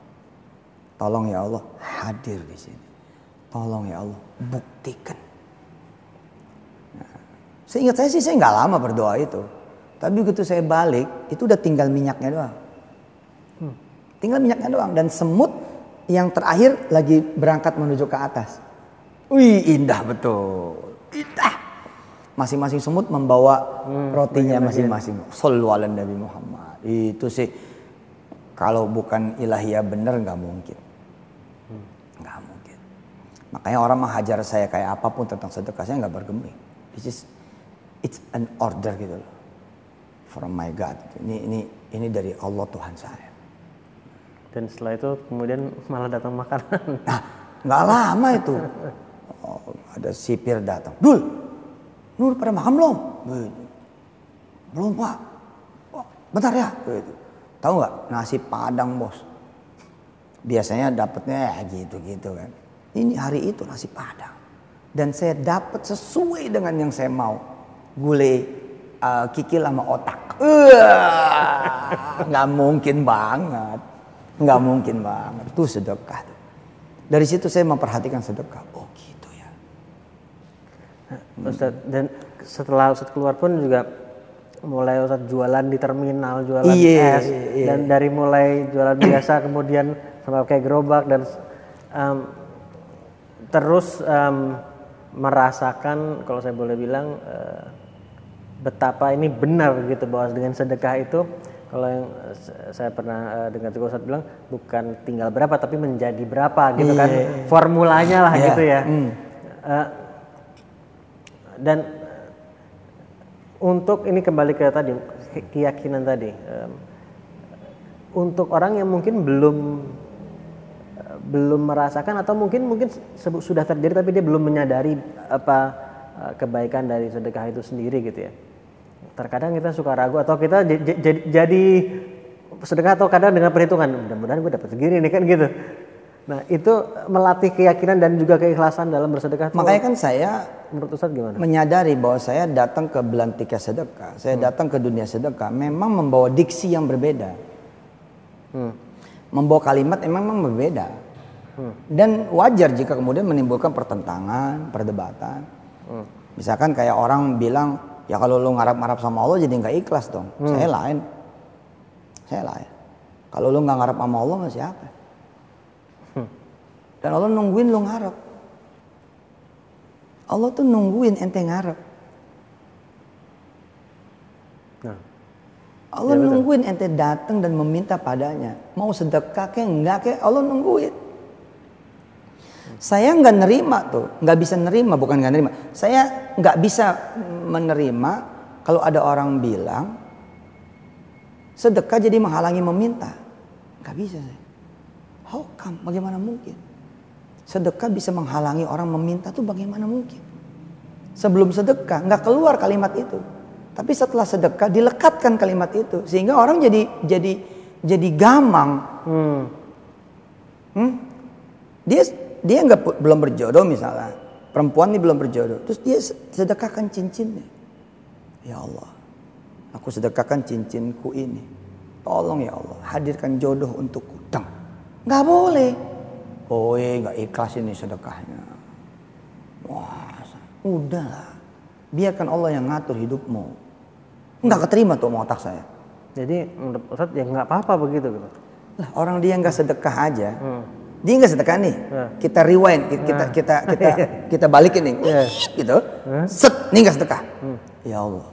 Tolong ya Allah hadir di sini. Tolong ya Allah buktikan. Nah, seingat saya sih saya nggak lama berdoa itu. Tapi begitu saya balik itu udah tinggal minyaknya doang. Tinggal minyaknya doang dan semut yang terakhir lagi berangkat menuju ke atas. Wih indah betul. Indah. Masing-masing semut membawa rotinya masing-masing. Sallu ala Nabi Muhammad. Itu sih kalau bukan ilahiyah bener nggak mungkin. Nggak mungkin. Makanya orang menghajar saya kayak apa pun tentang sedekah saya nggak bergeming. This is it's an order gitu loh. From my God. Ini ini ini dari Allah Tuhan saya. Dan setelah itu kemudian malah datang makanan. Nah, nggak lama itu. Oh, ada sipir datang. Dul, Nur pada makan belum? Belum pak. Oh, bentar ya. Tahu nggak nasi padang bos? Biasanya dapatnya ya gitu-gitu kan. Ini hari itu nasi padang. Dan saya dapat sesuai dengan yang saya mau. Gulai uh, kikil sama otak. Nggak mungkin banget. Nggak mungkin banget. Itu sedekah. tuh. Dari situ saya memperhatikan sedekah. Oh gitu ya. Ustaz, dan setelah Ustaz keluar pun juga mulai Ustaz jualan di terminal, jualan Iya, es iya. dan dari mulai jualan <coughs> biasa kemudian sampai kayak gerobak dan em, terus em, merasakan kalau saya boleh bilang eh, betapa ini benar gitu bahwa dengan sedekah itu kalau yang eh, saya pernah eh, dengar juga Ustaz bilang bukan tinggal berapa tapi menjadi berapa gitu kan formulanya lah Iya, gitu ya. hmm. Eh, dan untuk ini kembali ke tadi ke- keyakinan tadi em, untuk orang yang mungkin belum belum merasakan atau mungkin mungkin sudah terjadi tapi dia belum menyadari apa kebaikan dari sedekah itu sendiri gitu ya terkadang kita suka ragu atau kita jadi, jadi sedekah atau kadang dengan perhitungan mudah-mudahan gue dapat segini nih kan gitu nah itu melatih keyakinan dan juga keikhlasan dalam bersedekah tuh Makanya kan saya menurut Ustadz gimana? menyadari bahwa saya datang ke belantika sedekah, saya datang ke dunia sedekah memang membawa diksi yang berbeda. Hmm. Membawa kalimat memang memang berbeda. Dan wajar jika kemudian menimbulkan pertentangan, perdebatan. Misalkan kayak orang bilang, ya kalau lu ngarap-ngarap sama Allah jadi nggak ikhlas dong. Saya lain. Saya lain. Kalau lu nggak ngarap sama Allah sama siapa? Dan Allah nungguin lu ngarap. Allah tuh nungguin ente ngarep. Nah, Allah nungguin ente datang dan meminta padanya. Mau sedekah kayak enggak kayak Allah nungguin. Saya nggak nerima tuh, nggak bisa nerima bukan nggak nerima. Saya nggak bisa menerima kalau ada orang bilang Sedekah jadi menghalangi meminta. Gak bisa saya. How come? Bagaimana mungkin? Sedekah bisa menghalangi orang meminta tuh bagaimana mungkin? Sebelum sedekah nggak keluar kalimat itu. Tapi setelah sedekah dilekatkan kalimat itu sehingga orang jadi jadi jadi gamang. Hmm. Hmm? Dia dia nggak belum berjodoh misalnya. Perempuan ini belum berjodoh. Terus dia sedekahkan cincinnya. Ya Allah. Aku sedekahkan cincinku ini. Tolong ya Allah, hadirkan jodoh untukku. Dang. Nggak boleh. Oh, nggak ikhlas ini sedekahnya. Wah, udahlah. Biarkan Allah yang ngatur hidupmu. Nggak keterima tuh mau otak saya. Jadi menurut Ustaz ya nggak apa-apa begitu gitu. Lah orang dia nggak sedekah aja. Hmm. Dia nggak sedekah nih. Kita rewind, kita kita hmm. kita kita, kita balikin nih. Yeah. Gitu. Set, nih nggak sedekah. Hmm. Ya Allah.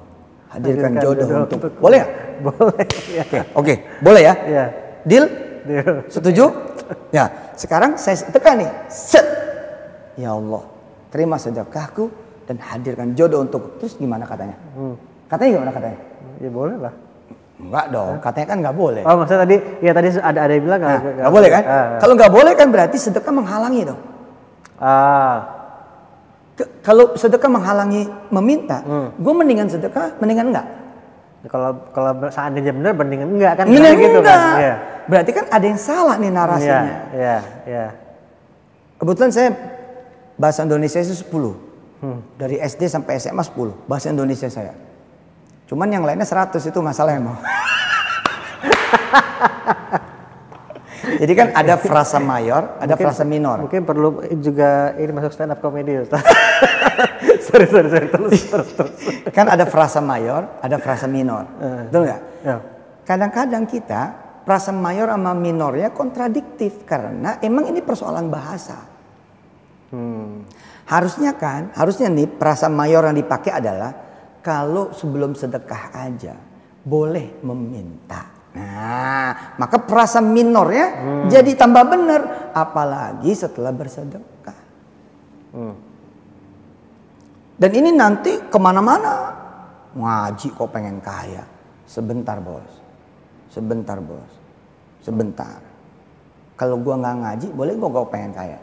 Hadirkan, Hadirkan jodoh, jodoh untuk. Boleh ya? <laughs> Boleh. Ya. Oke, okay. okay. boleh ya? Yeah. Deal? Deal. Setuju? <laughs> ya. Sekarang saya sedekah nih. Set. Ya Allah. Terima sedekahku dan hadirkan jodoh untuk. Terus gimana katanya? Hmm. Katanya gimana katanya? Ya boleh lah. Enggak dong, katanya kan nggak boleh. Oh maksudnya tadi, ya tadi ada ada yang bilang nggak nah, gak boleh kan? Ah, ah. Kalau nggak boleh kan berarti sedekah menghalangi dong. Ah. kalau sedekah menghalangi meminta, hmm. gue mendingan sedekah, mendingan enggak. Kalau kalau seandainya benar, mendingan enggak kan? Mendingan gitu enggak. Kan? Ya. Berarti kan ada yang salah nih narasinya. Iya, iya. Ya. Kebetulan saya bahasa Indonesia itu 10. Hmm. Dari SD sampai SMA 10 bahasa Indonesia saya. Cuman yang lainnya 100 itu masalah emang. <laughs> Jadi kan ada frasa mayor, ada mungkin, frasa minor. Mungkin perlu juga ini masuk stand up comedy <laughs> sorry, sorry, sorry, terus, terus, terus. Kan ada frasa mayor, ada frasa minor. Uh, Betul nggak? Ya. Kadang-kadang kita frasa mayor sama minornya kontradiktif karena emang ini persoalan bahasa. Hmm. Harusnya kan, harusnya nih frasa mayor yang dipakai adalah kalau sebelum sedekah aja boleh meminta. Nah, maka perasa minornya hmm. jadi tambah benar, apalagi setelah bersedekah. Hmm. Dan ini nanti ke mana-mana ngaji kok pengen kaya. Sebentar bos, sebentar bos, sebentar. Kalau gua nggak ngaji, boleh gua gak pengen kaya?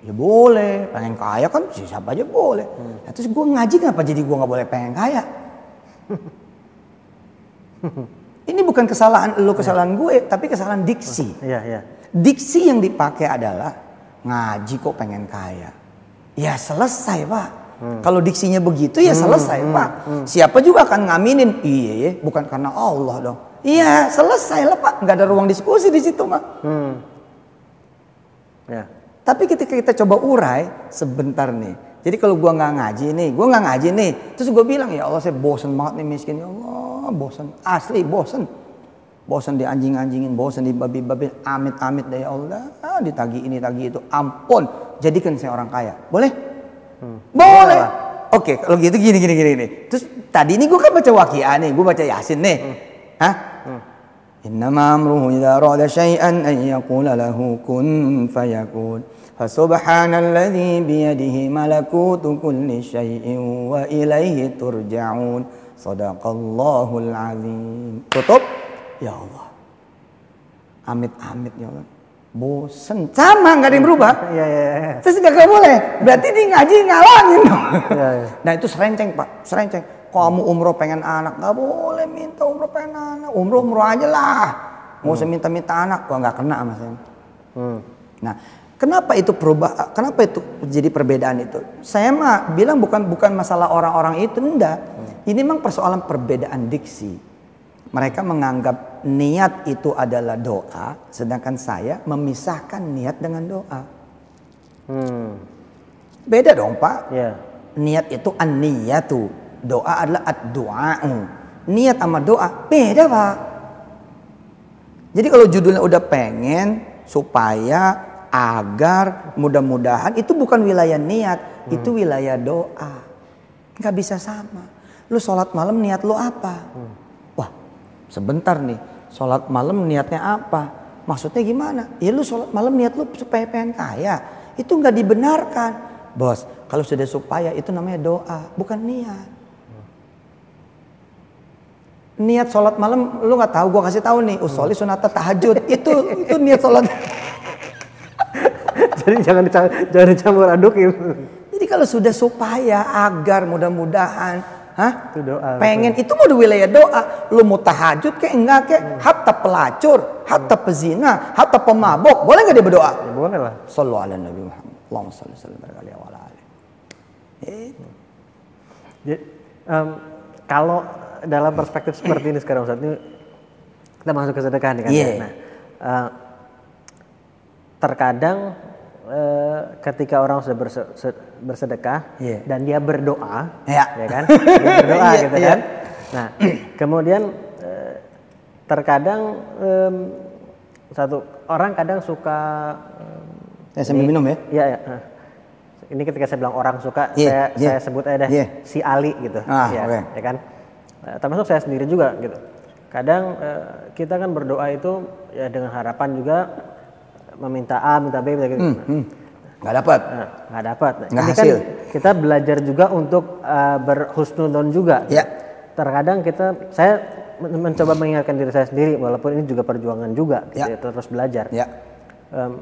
Ya boleh, pengen kaya kan siapa aja boleh. Hmm. Nah, terus gue ngaji kenapa jadi gue nggak boleh pengen kaya? <laughs> Ini bukan kesalahan lu, kesalahan gue, tapi kesalahan diksi. Iya, iya. Diksi yang dipakai adalah ngaji kok pengen kaya. Ya selesai pak. Hmm. Kalau diksinya begitu ya hmm, selesai hmm, pak. Hmm. Siapa juga akan ngaminin? Iya, iya, bukan karena Allah dong. Iya selesai lah pak. Nggak ada ruang diskusi di situ mah. Hmm. Ya. Tapi ketika kita coba urai sebentar nih. Jadi kalau gua nggak ngaji nih, gua nggak ngaji nih, terus gue bilang ya Allah saya bosan banget nih miskin ya Allah, bosan asli bosan. Bosan di anjing-anjingin, bosan di babi-babi, amit-amit deh ya Allah, ah, ditagi ini tagi itu, ampun, jadikan saya orang kaya. Boleh? Hmm. Boleh. Oke, kalau gitu gini gini gini nih. Terus tadi ini gue kan baca wakia nih, gue baca Yasin nih. Hmm. Hah? Hmm. إنما أمره إذا أراد شيئا أن يقول له كن فيكون فسبحان الذي بيده ملكوت كل شيء وإليه ترجعون صدق الله العظيم tutup ya Allah amit-amit ya Allah bosen sama nggak ada yang berubah <laughs> ya, ya, ya. terus nggak boleh berarti di ngaji ngalangin dong ya, ya. nah itu serenceng pak serenceng kamu umroh pengen anak, nggak boleh minta umroh pengen anak. Umroh umroh aja lah. Mau hmm. minta-minta anak, gua nggak kena mas. Hmm. Nah, kenapa itu perubah? Kenapa itu jadi perbedaan itu? Saya mah bilang bukan bukan masalah orang-orang itu, enggak. Hmm. Ini memang persoalan perbedaan diksi. Mereka menganggap niat itu adalah doa, sedangkan saya memisahkan niat dengan doa. Hmm. Beda dong pak. Yeah. Niat itu an niyatu doa adalah ad-du'a'u. Niat sama doa beda, Pak. Jadi kalau judulnya udah pengen supaya agar mudah-mudahan itu bukan wilayah niat, hmm. itu wilayah doa. Nggak bisa sama. Lu sholat malam niat lu apa? Hmm. Wah, sebentar nih. Sholat malam niatnya apa? Maksudnya gimana? Ya lu sholat malam niat lu supaya pengen kaya. Itu nggak dibenarkan. Bos, kalau sudah supaya itu namanya doa, bukan niat. Niat sholat malam lu nggak tahu gua kasih tahu nih usoli sunat tahajud. Itu itu niat sholat. <laughs> Jadi jangan jangan dicampur adukin. jadi kalau sudah supaya agar mudah-mudahan hah? Itu doa. pengen itu mau di wilayah doa. Lu mau tahajud kayak enggak kayak hatta pelacur hatta pezina hatta pemabok. Boleh nggak dia berdoa? Ya boleh lah. Sallu ala Nabi Muhammad. Allahumma salli sallim baraka alaihi wa ala alihi. Eh, em, kalau dalam perspektif seperti ini sekarang Ustaz, ini kita masuk ke sedekah nih kan. Iya. Nah, eh, terkadang eh, ketika orang sudah berse- se- bersedekah Iya. dan dia berdoa, Iya. ya kan? Dia berdoa <laughs> Iya, gitu iya. kan. Nah, kemudian eh, terkadang em, satu orang kadang suka saya sambil minum ya. Iya, ya. Nah, Ini ketika saya bilang orang suka, Iya, saya iya. saya sebut aja deh Iya. si Ali gitu. Ah, ya, oke. ya kan. Eh, termasuk saya sendiri juga gitu. Kadang eh, kita kan berdoa itu ya dengan harapan juga meminta A, minta B, minta gitu. Hmm, nggak dapat. Nah, nggak dapat. Nah, Nggak kan hasil. kita belajar juga untuk berhusnudon juga. Ya. Terkadang kita, saya men- mencoba mengingatkan diri saya sendiri, walaupun ini juga perjuangan juga, gitu Ya. ya, terus belajar Ya. em,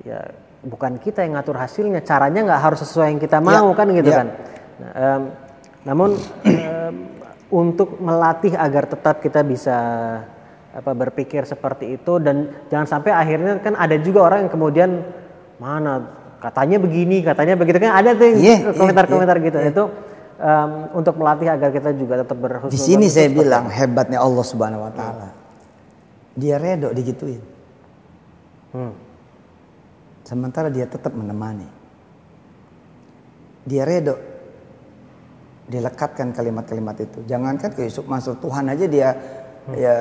ya bukan kita yang ngatur hasilnya caranya nggak harus sesuai yang kita mau kan gitu ya. kan Nah, em, namun em, untuk melatih agar tetap kita bisa apa berpikir seperti itu dan jangan sampai akhirnya kan ada juga orang yang kemudian mana katanya begini katanya begitu kan ada tuh Iya, iya, komentar-komentar gitu itu em, untuk melatih agar kita juga tetap berhusnul Di sini saya bilang hebatnya Allah Subhanahu wa taala. Dia redo digituin. Hmm. Sementara dia tetap menemani. Dia redo. Dilekatkan kalimat-kalimat itu. Jangankan ke Yusuf masuk Tuhan aja dia ya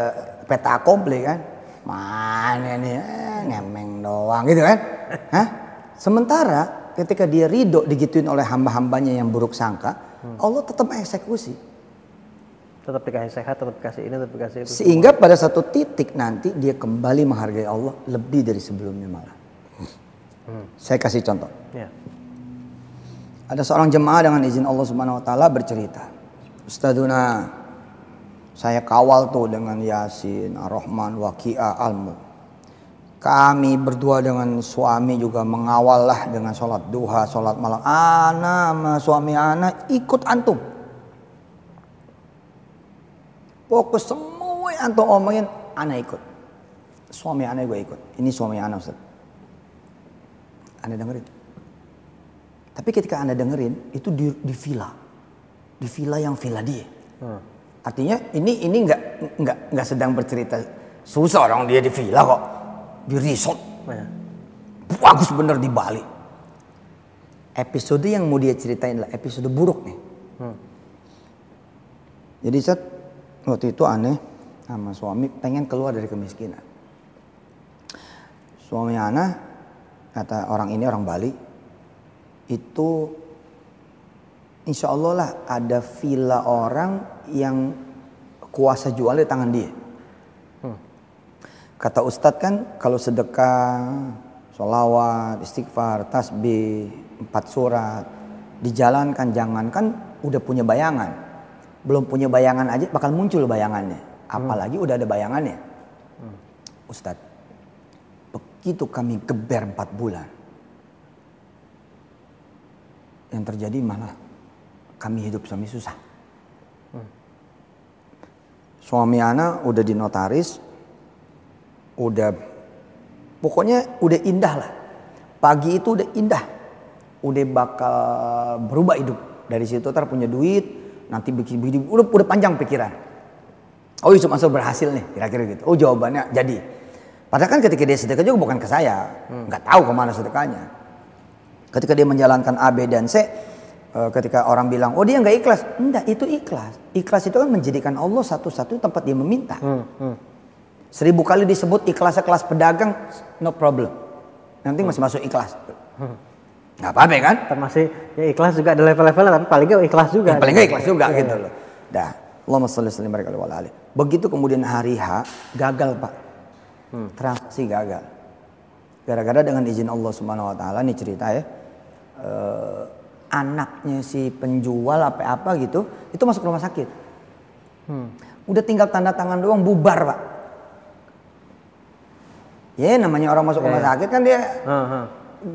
peta akompli kan. Mana nih eh, ngemeng doang gitu kan. Hah? Sementara ketika dia ridho digituin oleh hamba-hambanya yang buruk sangka, Allah tetap eksekusi. tetap dikasih sehat tetap dikasih ini tetap dikasih itu Sehingga pada satu titik nanti dia kembali menghargai Allah lebih dari sebelumnya malah. Saya kasih contoh. ya Ada seorang jemaah dengan izin Allah Subhanahu wa taala bercerita. Ustaduna, saya kawal tuh dengan Yasin, Ar-Rahman, Waqiah, Al-Mulk. Kami berdua dengan suami juga mengawal lah dengan sholat duha, sholat malam. Ana sama suami ana ikut antum. Pokoknya semua yang antum omongin, ana ikut. Suami ana gue ikut. Ini suami ana Ustaz. Anda dengerin. Tapi ketika Anda dengerin itu di, di villa. Di villa yang villa dia. Hmm. Artinya ini ini nggak nggak nggak sedang bercerita susah orang dia di villa kok. Di resort. Ya. Bagus bener di Bali. Episode yang mau dia ceritain adalah episode buruk nih. Hmm. Jadi saat waktu itu aneh sama suami pengen keluar dari kemiskinan. Suami Ana kata orang ini orang Bali itu insya Allah lah ada villa orang yang kuasa jual di tangan dia. Kata Ustadz kan kalau sedekah, sholawat, istighfar, tasbih, empat surat dijalankan jangankan udah punya bayangan, belum punya bayangan aja bakal muncul bayangannya, apalagi udah ada bayangannya. Ustadz, begitu kami geber empat bulan, yang terjadi malah kami hidup suami susah. Suami anak udah di notaris, udah pokoknya udah indah lah. Pagi itu udah indah, udah bakal berubah hidup. Dari situ ntar punya duit, nanti bikin bikin udah udah panjang pikiran. Oh Yusuf Mansur berhasil nih, kira-kira gitu. Oh jawabannya jadi. Padahal kan ketika dia sedekah juga bukan ke saya, nggak tahu ke mana sedekahnya. Ketika dia menjalankan A, B dan C, eh, ketika orang bilang, oh dia nggak ikhlas, enggak itu ikhlas. Ikhlas itu kan menjadikan Allah satu-satu tempat dia meminta. Hmm, hmm. Seribu kali disebut ikhlasnya kelas pedagang, no problem. Nanti masih masuk ikhlas. Nggak apa-apa kan? termasuk ya ikhlas juga ada level-levelnya tapi paling nggak ikhlas juga Yang paling nggak ikhlas juga gitu loh. Dah, Allahumma sholli sallim baraka wa ala ali. Begitu kemudian hari H gagal pak, transaksi gagal. Gara-gara dengan izin Allah Subhanahu Wa Taala nih cerita ya, eh, anaknya si penjual apa apa gitu, itu masuk rumah sakit. Udah tinggal tanda tangan doang bubar pak. Ya namanya orang masuk rumah sakit kan dia Heeh.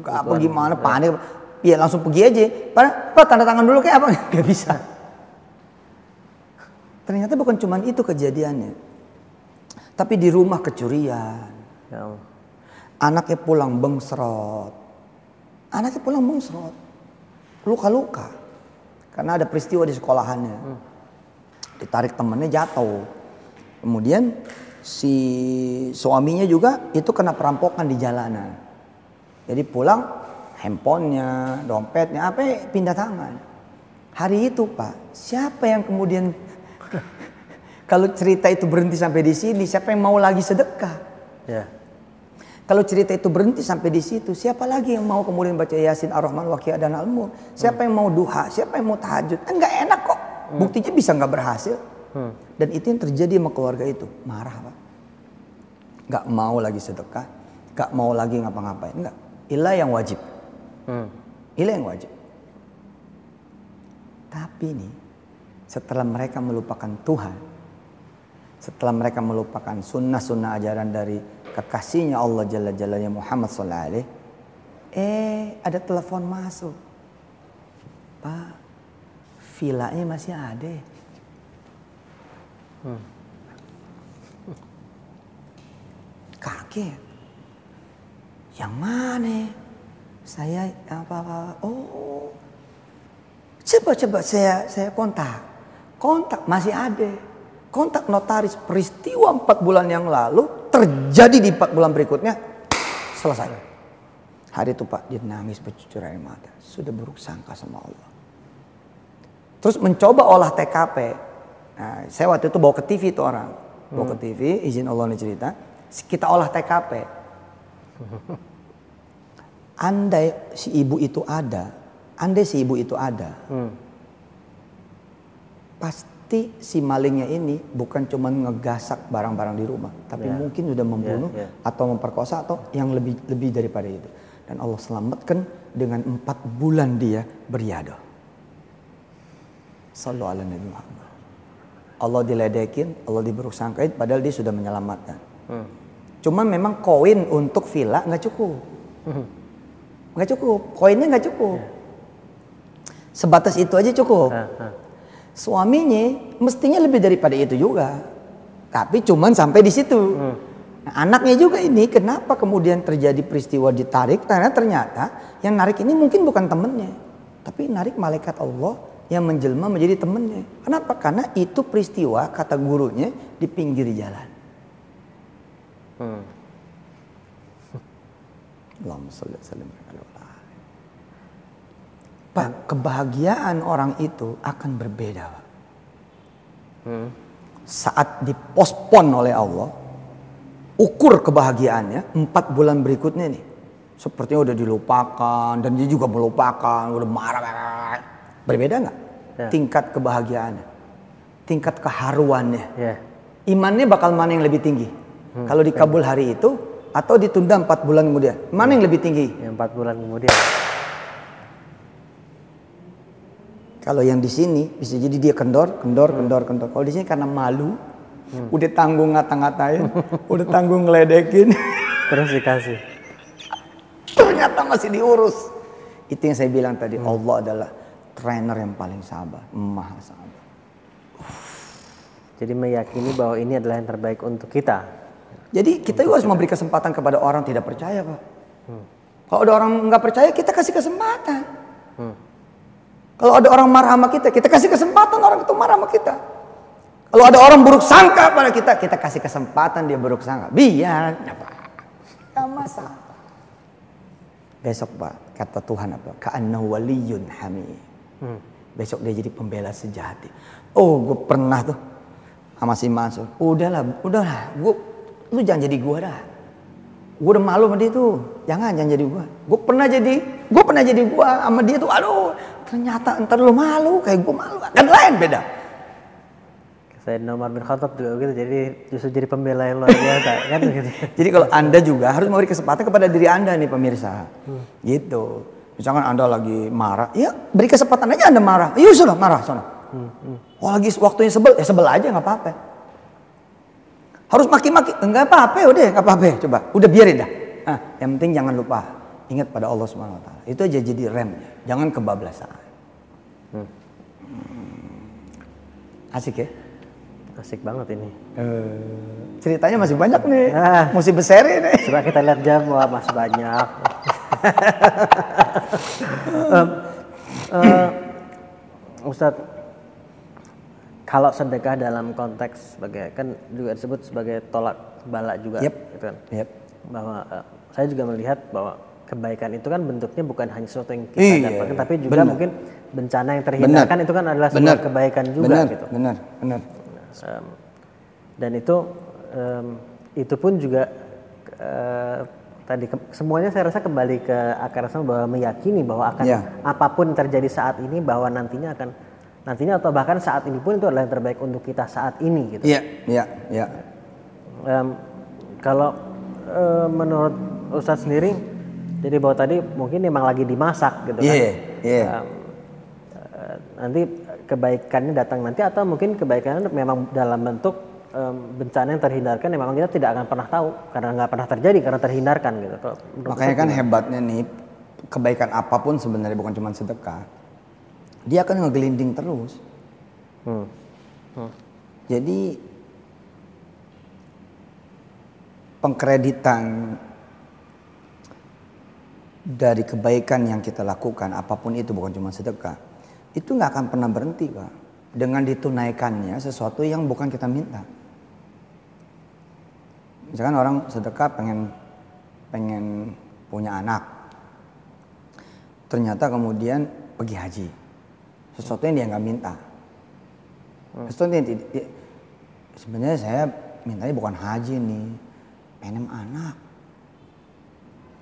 nggak apa gimana panik. Ya langsung pergi aja. Pak, pak tanda tangan dulu kayak apa? <laughs> Gak bisa. Ternyata bukan cuma itu kejadiannya. Tapi di rumah kecurian. Ya. Anaknya pulang bengsrot. Anaknya pulang bengsrot. Luka-luka. Karena ada peristiwa di sekolahannya. Ditarik temennya jatuh. Kemudian si suaminya juga itu kena perampokan di jalanan. Jadi pulang handphonenya, dompetnya, apa pindah tangan. Hari itu pak, siapa yang kemudian <laughs> kalau cerita itu berhenti sampai di sini, siapa yang mau lagi sedekah? Ya. Kalau cerita itu berhenti sampai di situ, siapa lagi yang mau kemudian baca Yasin Ar-Rahman Waqiah dan Al-Mulk? Siapa yang mau duha? Siapa yang mau tahajud? Enggak enak kok. Buktinya bisa nggak berhasil. Hmm. Dan itu yang terjadi sama keluarga itu. Marah pak. Nggak mau lagi sedekah. Nggak mau lagi ngapa-ngapain. Enggak. Ilah yang wajib. Hmm. Ilah yang wajib. Tapi nih, setelah mereka melupakan Tuhan, setelah mereka melupakan sunnah-sunnah ajaran dari kekasihnya Allah Jalla Jalanya Muhammad Sallallahu Alaihi, eh ada telepon masuk. Pak, vilanya masih ada. <laughs> Kaget. Yang mana? Saya apa, apa oh coba coba saya saya kontak kontak masih ada kontak notaris peristiwa empat bulan yang lalu terjadi di empat bulan berikutnya selesai. Hari itu pak dia nangis bercucur air mata. Sudah buruk sangka sama Allah. Terus mencoba olah TKP nah, saya waktu itu bawa ke TV itu orang. Bawa ke TV izin Allah nih cerita. Kita olah TKP <laughs> andai si ibu itu ada, andai si ibu itu ada, Hmm. pasti si malingnya ini bukan cuma ngegasak barang-barang di rumah, tapi Ya. mungkin sudah membunuh Ya, ya. atau memperkosa atau yang lebih lebih daripada itu. Dan Allah selamatkan dengan empat bulan dia beriadah. Sallu ala Nabi Muhammad. Allah diledekin, Allah diberuk sangkain, padahal dia sudah menyelamatkan. Hmm. Cuma memang koin untuk villa nggak cukup. Nggak cukup, koinnya nggak cukup. Sebatas itu aja cukup. Ah, ah. Suaminya mestinya lebih daripada itu juga. Tapi cuman sampai di situ. Nah, anaknya juga ini kenapa kemudian terjadi peristiwa ditarik karena ternyata yang narik ini mungkin bukan temennya. Tapi narik malaikat Allah yang menjelma menjadi temennya. Kenapa? Karena itu peristiwa kata gurunya di pinggir jalan. Hmm. Allahumma sholli wa sallim ala Muhammad. Pak, kebahagiaan orang itu akan berbeda, Pak. Hmm. Saat dipospon oleh Allah, ukur kebahagiaannya empat bulan berikutnya nih. Sepertinya udah dilupakan dan dia juga melupakan, udah marah. Berbeda nggak? Ya. Tingkat kebahagiaannya, tingkat keharuannya. Ya. Imannya bakal mana yang lebih tinggi? Kalau dikabul hari itu atau ditunda empat bulan kemudian, mana yang lebih tinggi? Yang empat bulan kemudian. Kalau yang di sini bisa jadi dia kendor, kendor, kendor, kendor. Kalau di sini karena malu, udah tanggung ngata-ngatain, udah tanggung ngeledekin, <laughs> Terus dikasih. ternyata masih diurus. Itu yang saya bilang tadi, Allah adalah trainer yang paling sabar, maha sabar. Jadi meyakini bahwa ini adalah yang terbaik untuk kita. Jadi kita juga harus memberi kesempatan kepada orang tidak percaya, Pak. Kalau ada orang nggak percaya, kita kasih kesempatan. Hmm. Kalau ada orang marah sama kita, kita kasih kesempatan orang itu marah sama kita. Kalau ada orang buruk sangka pada kita, kita kasih kesempatan dia buruk sangka. Biar, apa? Gak masalah. Besok Pak, kata Tuhan apa? Ka'anna waliyun hamid. Hmm. Besok dia jadi pembela sejati. Oh, gue pernah tuh sama si Mansur. Udahlah, udahlah. Gue, lu jangan jadi gue dah. Gue udah malu sama dia tuh. Jangan, jangan jadi gue. Gue pernah jadi, gue pernah jadi gue sama dia tuh. Aduh, ternyata ntar lu malu kayak gue malu. Kan lain beda. Sayyidina Umar bin Khattab juga gitu. Jadi justru jadi pembela yang luar biasa <laughs> kan gitu. Jadi kalau anda juga harus memberi kesempatan kepada diri anda nih pemirsa. Gitu. Misalkan anda lagi marah, ya beri kesempatan aja anda marah. Iya sudah marah sana. Oh lagi waktunya sebel, ya sebel aja nggak apa-apa. Harus maki-maki. Enggak apa-apa udah, enggak apa-apa. Coba, udah biarin dah. Nah, yang penting jangan lupa ingat pada Allah Subhanahu wa taala. Itu aja jadi rem. Jangan kebablasan. Hmm. Asik ya? Asik banget ini. Uh, ceritanya masih banyak nih. Ah. Mesti beseri nih. Coba kita lihat jam, wah masih banyak. <laughs> um, uh, Ustadz, kalau sedekah dalam konteks sebagai kan juga disebut sebagai tolak bala juga yep. gitu kan. Yep. Bahwa uh, saya juga melihat bahwa kebaikan itu kan bentuknya bukan hanya sesuatu yang kita iya, dapatkan tapi juga benar. mungkin bencana yang terhindarkan itu kan adalah sebuah benar. kebaikan juga benar, gitu. Benar, benar. Um, dan itu um, itu pun juga uh, tadi ke, semuanya saya rasa kembali ke akar sama bahwa meyakini bahwa akan Ya. apa pun terjadi saat ini bahwa nantinya akan nantinya atau bahkan saat ini pun itu adalah yang terbaik untuk kita saat ini gitu. Iya, iya, iya. Em, kalau eh, menurut Ustadz sendiri, jadi bahwa tadi mungkin memang lagi dimasak gitu kan. Iya, iya. Em, eh, nanti kebaikannya datang nanti atau mungkin kebaikannya memang dalam bentuk em, bencana yang terhindarkan yang memang kita tidak akan pernah tahu karena nggak pernah terjadi karena terhindarkan gitu. Kalau Makanya kan gimana? hebatnya nih kebaikan apa pun sebenarnya bukan cuma sedekah. Dia akan ngegelinding terus. Hmm. Hmm. Jadi pengkreditan dari kebaikan yang kita lakukan apa pun itu bukan cuma sedekah itu nggak akan pernah berhenti pak dengan ditunaikannya sesuatu yang bukan kita minta misalkan orang sedekah pengen pengen punya anak ternyata kemudian pergi haji sesuatu yang dia nggak minta sesuatu yang dia- sebenarnya saya mintanya bukan haji nih pengen anak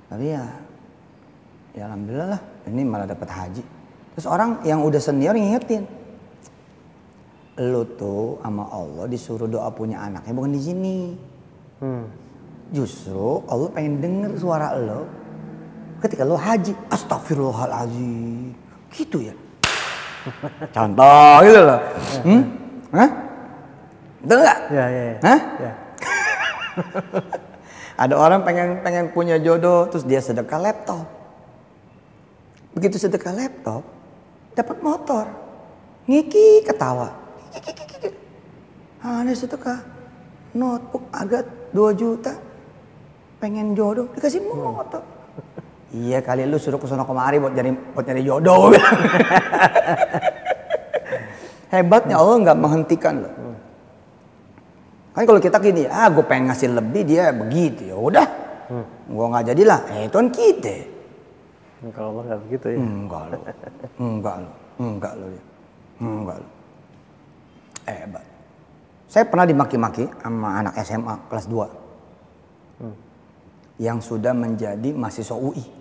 tapi ya ya alhamdulillah lah ini malah dapat haji terus orang yang udah senior ngingetin lu tuh sama Allah disuruh doa punya anaknya bukan di sini Hmm. Justru Allah pengen denger suara lo ketika lo haji. Astagfirullahaladzim. Gitu ya. <laughs> Contoh gitu loh. Hmm? Hah? Betul nggak? Ya, ya, ya. Hah? Ya. <laughs> Ada orang pengen pengen punya jodoh terus dia sedekah laptop. Begitu sedekah laptop, dapat motor. Ngiki ketawa. Aneh sedekah. Notebook agak 2 juta. Pengen jodoh dikasih motor. Iya kali lu suruh ke sono kemari buat nyari buat nyari jodoh. <laughs> Hebatnya Allah nggak menghentikan loh. Kan kalau kita gini, ah gue pengen ngasih lebih dia begitu ya udah, gue nggak jadilah. Eh itu kan kita. Kalau Allah nggak begitu ya. Enggak lo, enggak lo, enggak lo, ya. enggak lo. Hebat. Saya pernah dimaki-maki sama anak SMA kelas 2 yang sudah menjadi mahasiswa UI.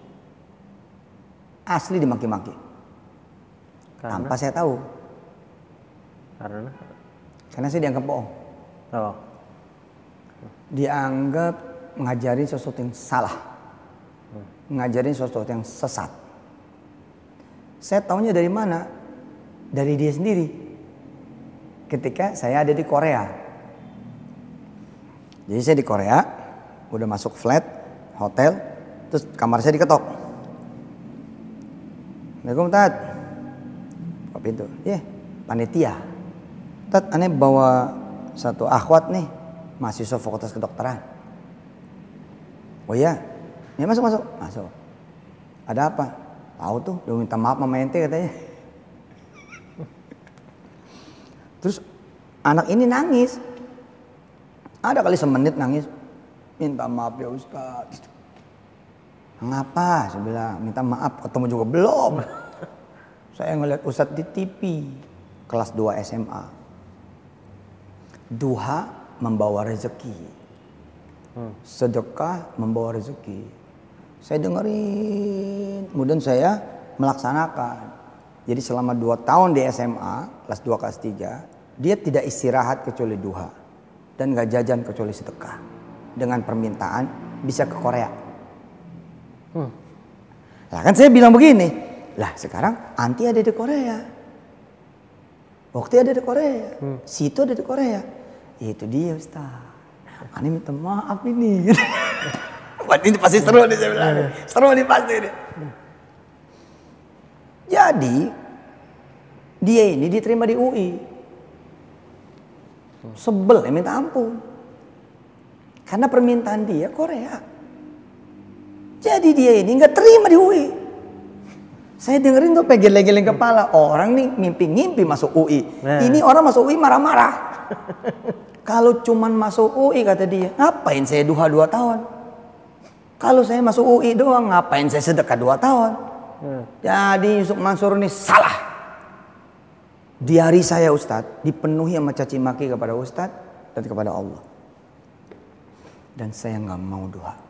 Asli dimaki-maki. Karena Tanpa saya tahu. karena Karena saya dianggap bohong. oh. Dianggap ngajarin sesuatu yang salah. Ngajarin sesuatu yang sesat. Saya taunya dari mana? Dari dia sendiri. Ketika saya ada di Korea. Jadi saya di Korea, udah masuk flat, hotel, terus kamar saya diketok. Assalamualaikum Tat. Buka pintu. Iya, panitia. Tat, aneh bawa satu akhwat nih, mahasiswa fakultas kedokteran. Oh iya, ya masuk masuk masuk. Ada apa? Tahu tuh, udah minta maaf sama ente katanya. Terus anak ini nangis. Ada kali semenit nangis. Minta maaf ya Ustaz. Ngapa? Saya bilang, minta maaf ketemu juga belum. <laughs> Saya ngeliat Ustadz di TV. Kelas 2 SMA. Duha membawa rezeki. Sedekah membawa rezeki. Saya dengerin. Kemudian saya melaksanakan. Jadi selama 2 tahun di SMA, kelas 2 kelas 3, dia tidak istirahat kecuali duha. Dan gak jajan kecuali sedekah. Dengan permintaan bisa ke Korea. Lah kan saya bilang begini, lah sekarang anti ada di Korea. Waktu ada di Korea, situ ada di Korea. Itu dia Ustaz. Ani minta maaf ini. <laughs> Ini pasti seru nih saya bilang. Seru nih pasti ini. Jadi dia ini diterima di UI. Sebel ya minta ampun. Karena permintaan dia Korea. Jadi dia ini nggak terima di UI. Saya dengerin tuh pengen geleng kepala. Orang nih mimpi-mimpi masuk UI. Nah. Ini orang masuk UI marah-marah. Kalau cuman masuk UI kata dia, ngapain saya duha dua tahun? Kalau saya masuk UI doang, ngapain saya sedekah dua tahun? Hmm. Jadi Yusuf Mansur ini salah. Di hari saya Ustadz, dipenuhi sama caci maki kepada Ustadz dan kepada Allah. Dan saya nggak mau doa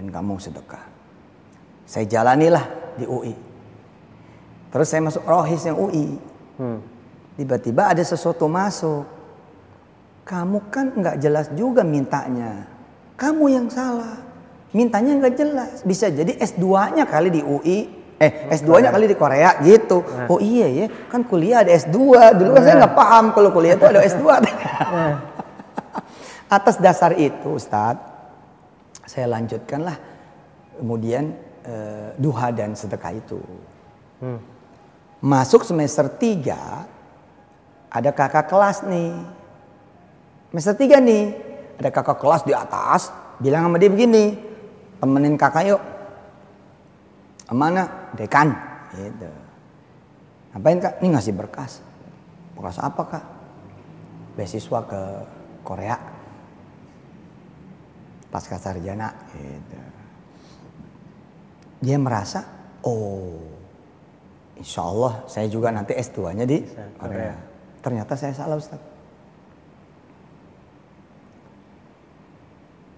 dan nggak mau sedekah. Saya jalanilah di UI. Terus saya masuk rohis yang UI. Hmm. Tiba-tiba ada sesuatu masuk. Kamu kan nggak jelas juga mintanya. Kamu yang salah. Mintanya nggak jelas. Bisa jadi S2-nya kali di UI. Eh, S2-nya kali di Korea gitu. Oh iya ya, kan kuliah ada S2. Dulu kan saya nggak paham kalau kuliah itu ada S2. <laughs> Atas dasar itu, Ustadz, saya lanjutkanlah kemudian eh, duha dan sedekah itu. Hmm. Masuk semester 3 ada kakak kelas nih. Semester 3 nih, ada kakak kelas di atas bilang sama dia begini, temenin kakak yuk. Mana? Dekan. Gitu. Ngapain kak? Ini ngasih berkas. Berkas apa kak? Beasiswa ke Korea. Pasca sarjana. Gitu. Dia merasa, oh insya Allah saya juga nanti S2-nya di Bisa, Korea. Korea. Ternyata saya salah Ustaz.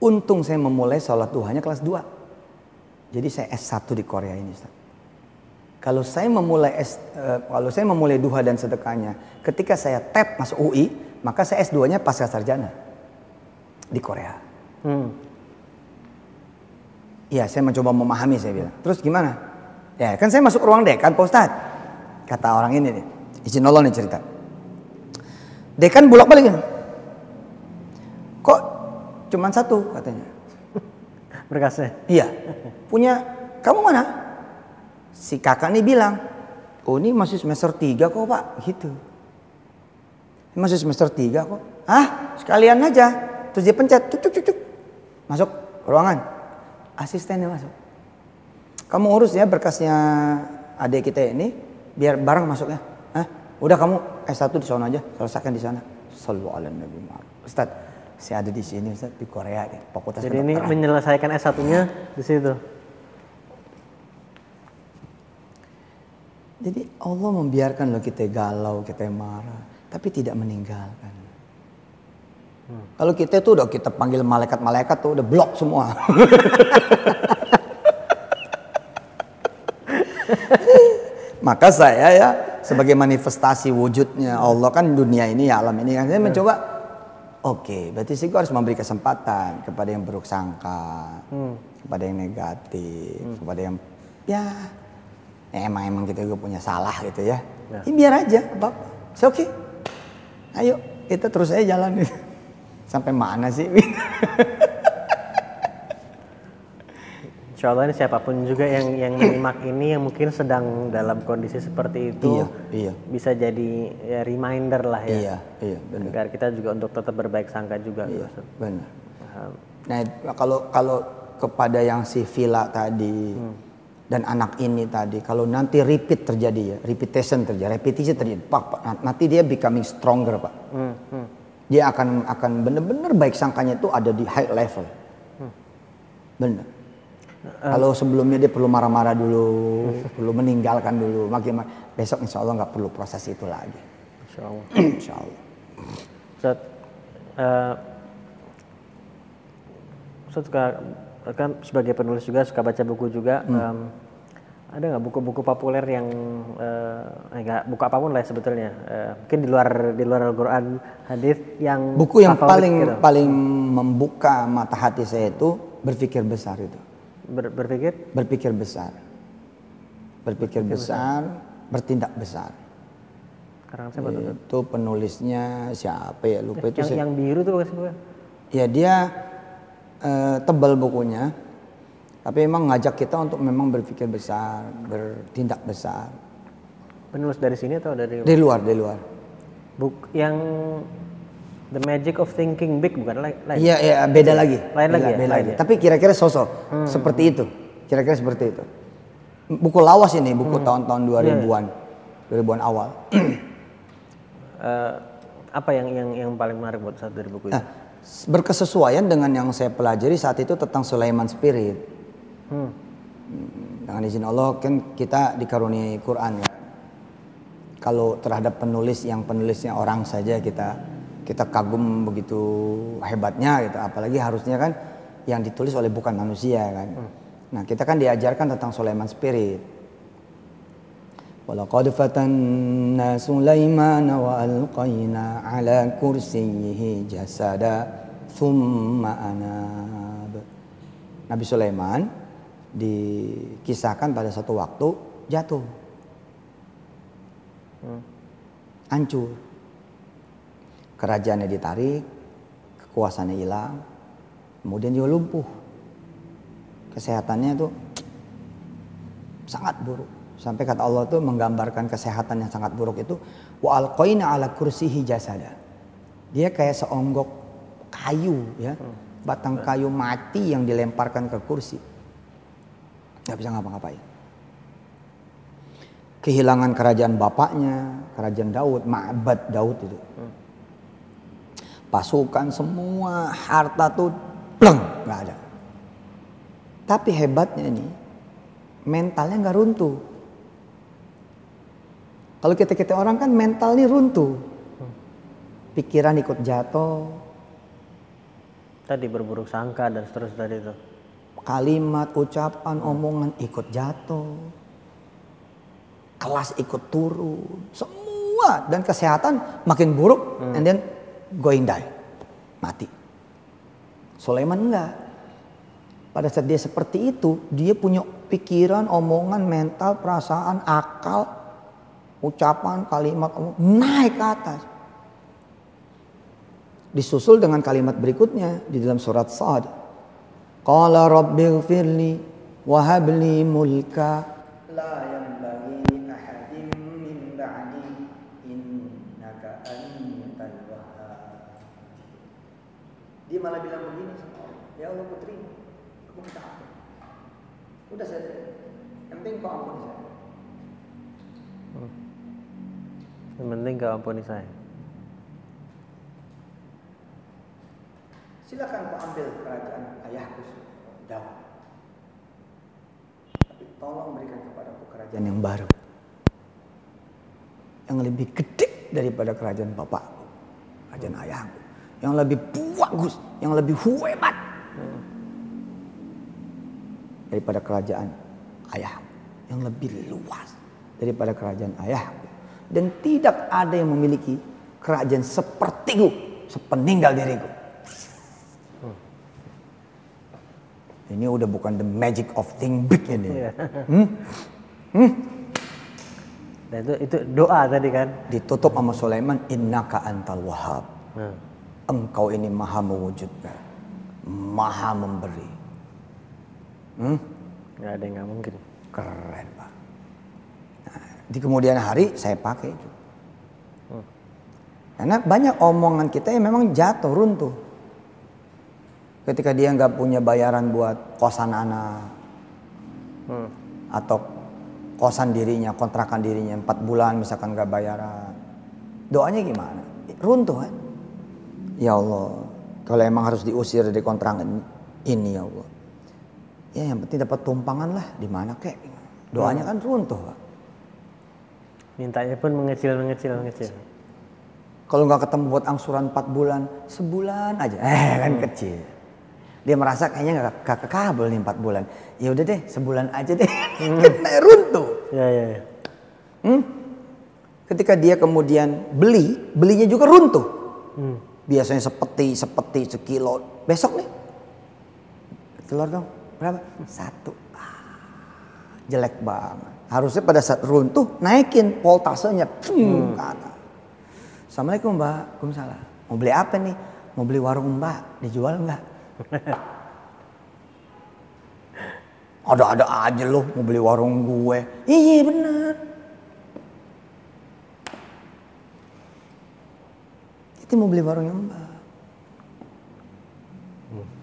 Untung saya memulai sholat duhanya kelas 2. Jadi saya S1 di Korea ini Ustaz. Kalau saya memulai S, eh, kalau saya memulai duha dan sedekahnya, ketika saya TET masuk UI, maka saya S2-nya pasca sarjana di Korea. Hmm. Iya, saya mencoba memahami saya bilang. Terus gimana? Ya, kan saya masuk ruang dekan, Pak Ustadz. Kata orang ini nih, izin Allah nih cerita. Dekan bolak balik Kok cuman satu katanya? <laughs> Berkasnya. Iya. Punya kamu mana? Si kakak nih bilang, "Oh, ini masih semester 3 kok, Pak." Gitu. "Ini Masih semester 3 kok. Ah, sekalian aja. Terus dia pencet, cuk cuk cuk, cuk. Masuk ruangan. Asistennya masuk. Kamu urus ya berkasnya adik kita ini biar bareng masuknya. Hah? Udah kamu S1 di sana aja, selesaikan di sana. Sallu ala Nabi Muhammad. Ustaz, saya ada di sini Ustaz di Korea ya, fakultas Jadi ini menyelesaikan S1-nya di situ. Jadi Allah membiarkan loh kita galau, kita marah, tapi tidak meninggalkan. Kalau kita tuh udah kita panggil malaikat-malaikat tuh udah blok semua. <laughs> Maka saya ya sebagai manifestasi wujudnya Allah kan dunia ini ya alam ini kan saya mencoba oke berarti sih gua harus memberi kesempatan kepada yang buruk sangka kepada yang negatif kepada yang ya, emang emang kita juga punya salah gitu ya, Ya. Ya, biar aja apa apa oke ayo kita terus aja jalan <laughs> sampai mana sih <laughs> Insya Allah ini siapa pun juga yang yang menyimak ini yang mungkin sedang dalam kondisi seperti itu Iya, iya. bisa jadi ya, reminder lah ya. iya iya benar Agar kita juga untuk tetap berbaik sangka juga. iya benar Paham. Nah, kalau kalau kepada yang si Villa tadi dan anak ini tadi, kalau nanti repeat terjadi ya, repetition terjadi, repetisi terjadi, pak, pak, nanti dia becoming stronger pak. Hmm, hmm. Dia akan akan benar-benar baik sangkanya itu ada di high level. Benar. Kalau sebelumnya dia perlu marah-marah dulu, <laughs> perlu meninggalkan dulu, makin besok insya Allah nggak perlu proses itu lagi. Insya Allah. <clears throat> insya Allah. Ustaz, eh, Ustaz suka kan sebagai penulis juga suka baca buku juga. Hmm. em, ada nggak buku-buku populer yang eh, eh, nggak buku apa pun lah ya sebetulnya eh, mungkin di luar di luar Al-Quran hadis yang Buku yang favorit paling gitu. paling membuka mata hati saya itu berpikir besar itu. Ber- berpikir berpikir besar. Berpikir besar, bertindak besar. sekarang saya Itu penulisnya siapa ya? Lupa itu yang, saya- yang biru tuh bukan? Ya dia eh, tebal bukunya, tapi memang ngajak kita untuk memang berpikir besar, bertindak besar. Penulis dari sini atau dari Dari luar, dari luar. buk yang The Magic of Thinking Big bukan lain? Iya, iya beda lagi. Lain beda, lagi ya? beda lagi. ya? Tapi kira-kira sosok seperti itu. Kira-kira seperti itu. Buku lawas ini, buku tahun-tahun 2000-an. 2000-an awal. <clears throat> Eh, apa yang yang yang paling menarik buat satu dari buku itu? Nah, berkesesuaian dengan yang saya pelajari saat itu tentang Sulaiman Spirit. Hmm. Dengan izin Allah kan kita dikaruniai Quran ya. Kalau terhadap penulis yang penulisnya orang saja kita kita kagum begitu hebatnya gitu. Apalagi harusnya kan yang ditulis oleh bukan manusia kan. Nah kita kan diajarkan tentang Sulaiman Spirit. ولقد فتنا سليمان وألقينا على كرسيه جسدا ثم أناب Nabi Sulaiman dikisahkan pada satu waktu jatuh. Hancur. Kerajaannya ditarik, kekuasaannya hilang, kemudian dia lumpuh. Kesehatannya itu sangat buruk. Sampai kata Allah tuh menggambarkan kesehatan yang sangat buruk itu wa alqaina ala kursihi jasada. Dia kayak seonggok kayu ya, batang kayu mati yang dilemparkan ke kursi. Gak bisa ngapa-ngapain. Kehilangan kerajaan bapaknya, kerajaan Daud, Ma'bad Daud itu. Pasukan semua harta tuh pleng, nggak ada. Tapi hebatnya nih, mentalnya nggak runtuh. Kalau kita kita orang kan mental nih runtuh. Pikiran ikut jatuh, Tadi berburuk sangka dan seterusnya tadi itu. Kalimat, ucapan, omongan ikut jatuh. Kelas ikut turun. Semua dan kesehatan makin buruk and then going die. Mati. Sulaiman enggak. Pada saat dia seperti itu, dia punya pikiran, omongan, mental, perasaan, akal, ucapan, kalimat, omong, naik ke atas. Disusul dengan kalimat berikutnya di dalam surat Sa'ad. Qala rabbighfirli wa habli mulka la yanbaghi ahadin min ba'di innaka antal wahhab. Dia malah bilang begini sama Allah, ya Allah terima, aku minta ampun. Udah saya terima. Yang penting kau ampuni saya. Yang penting kau ampuni saya. Silakan kau ambil kerajaan ayahku Daud. Tapi tolong berikan kepadaku kerajaan yang baru. Yang lebih gede daripada kerajaan bapakku. Kerajaan ayahku. Yang lebih bagus, yang lebih hebat. Daripada kerajaan ayahku. Yang lebih luas daripada kerajaan ayahku. Dan tidak ada yang memiliki kerajaan sepertiku sepeninggal diriku. Ini udah bukan the magic of think big ini. Iya. Hmm? Hmm? Dan itu itu doa tadi kan. Ditutup sama Sulaiman, innaka antal wahab. Hmm. Engkau ini maha mewujudkan, maha memberi. Hmm? Gak ada yang nggak mungkin. Keren pak. Nah, di kemudian hari saya pakai itu. Karena banyak omongan kita yang memang jatuh runtuh. Ketika dia nggak punya bayaran buat kosan anak Hmm. atau kosan dirinya, kontrakan dirinya empat bulan misalkan nggak bayaran, doanya gimana? Runtuh kan? Ya Allah, kalau emang harus diusir dari kontrakan ini ya Allah, ya yang penting dapat tumpangan lah di mana kek. Doanya kan runtuh pak. Mintanya pun mengecil, mengecil, mengecil. Kalau nggak ketemu buat angsuran 4 bulan, sebulan aja, eh kan kecil. Dia merasa kayaknya nggak nggak kekabel nih 4 bulan. Ya udah deh, sebulan aja deh. <laughs> Kan runtuh. Ya, ya, ya. Hmm? Ketika dia kemudian beli, belinya juga runtuh. Hmm. Biasanya sepeti, sepeti, sekilo. Besok nih, telur dong, berapa? Satu. Ah, jelek banget. Harusnya pada saat runtuh, naikin voltasenya. Hmm, ke atas. Assalamualaikum mbak, Waalaikumsalam. Mau beli apa nih? mau beli warung mbak, dijual nggak? <laughs> Ada-ada aja loh mau beli warung gue. Iya bener. Itu mau beli warungnya mbak.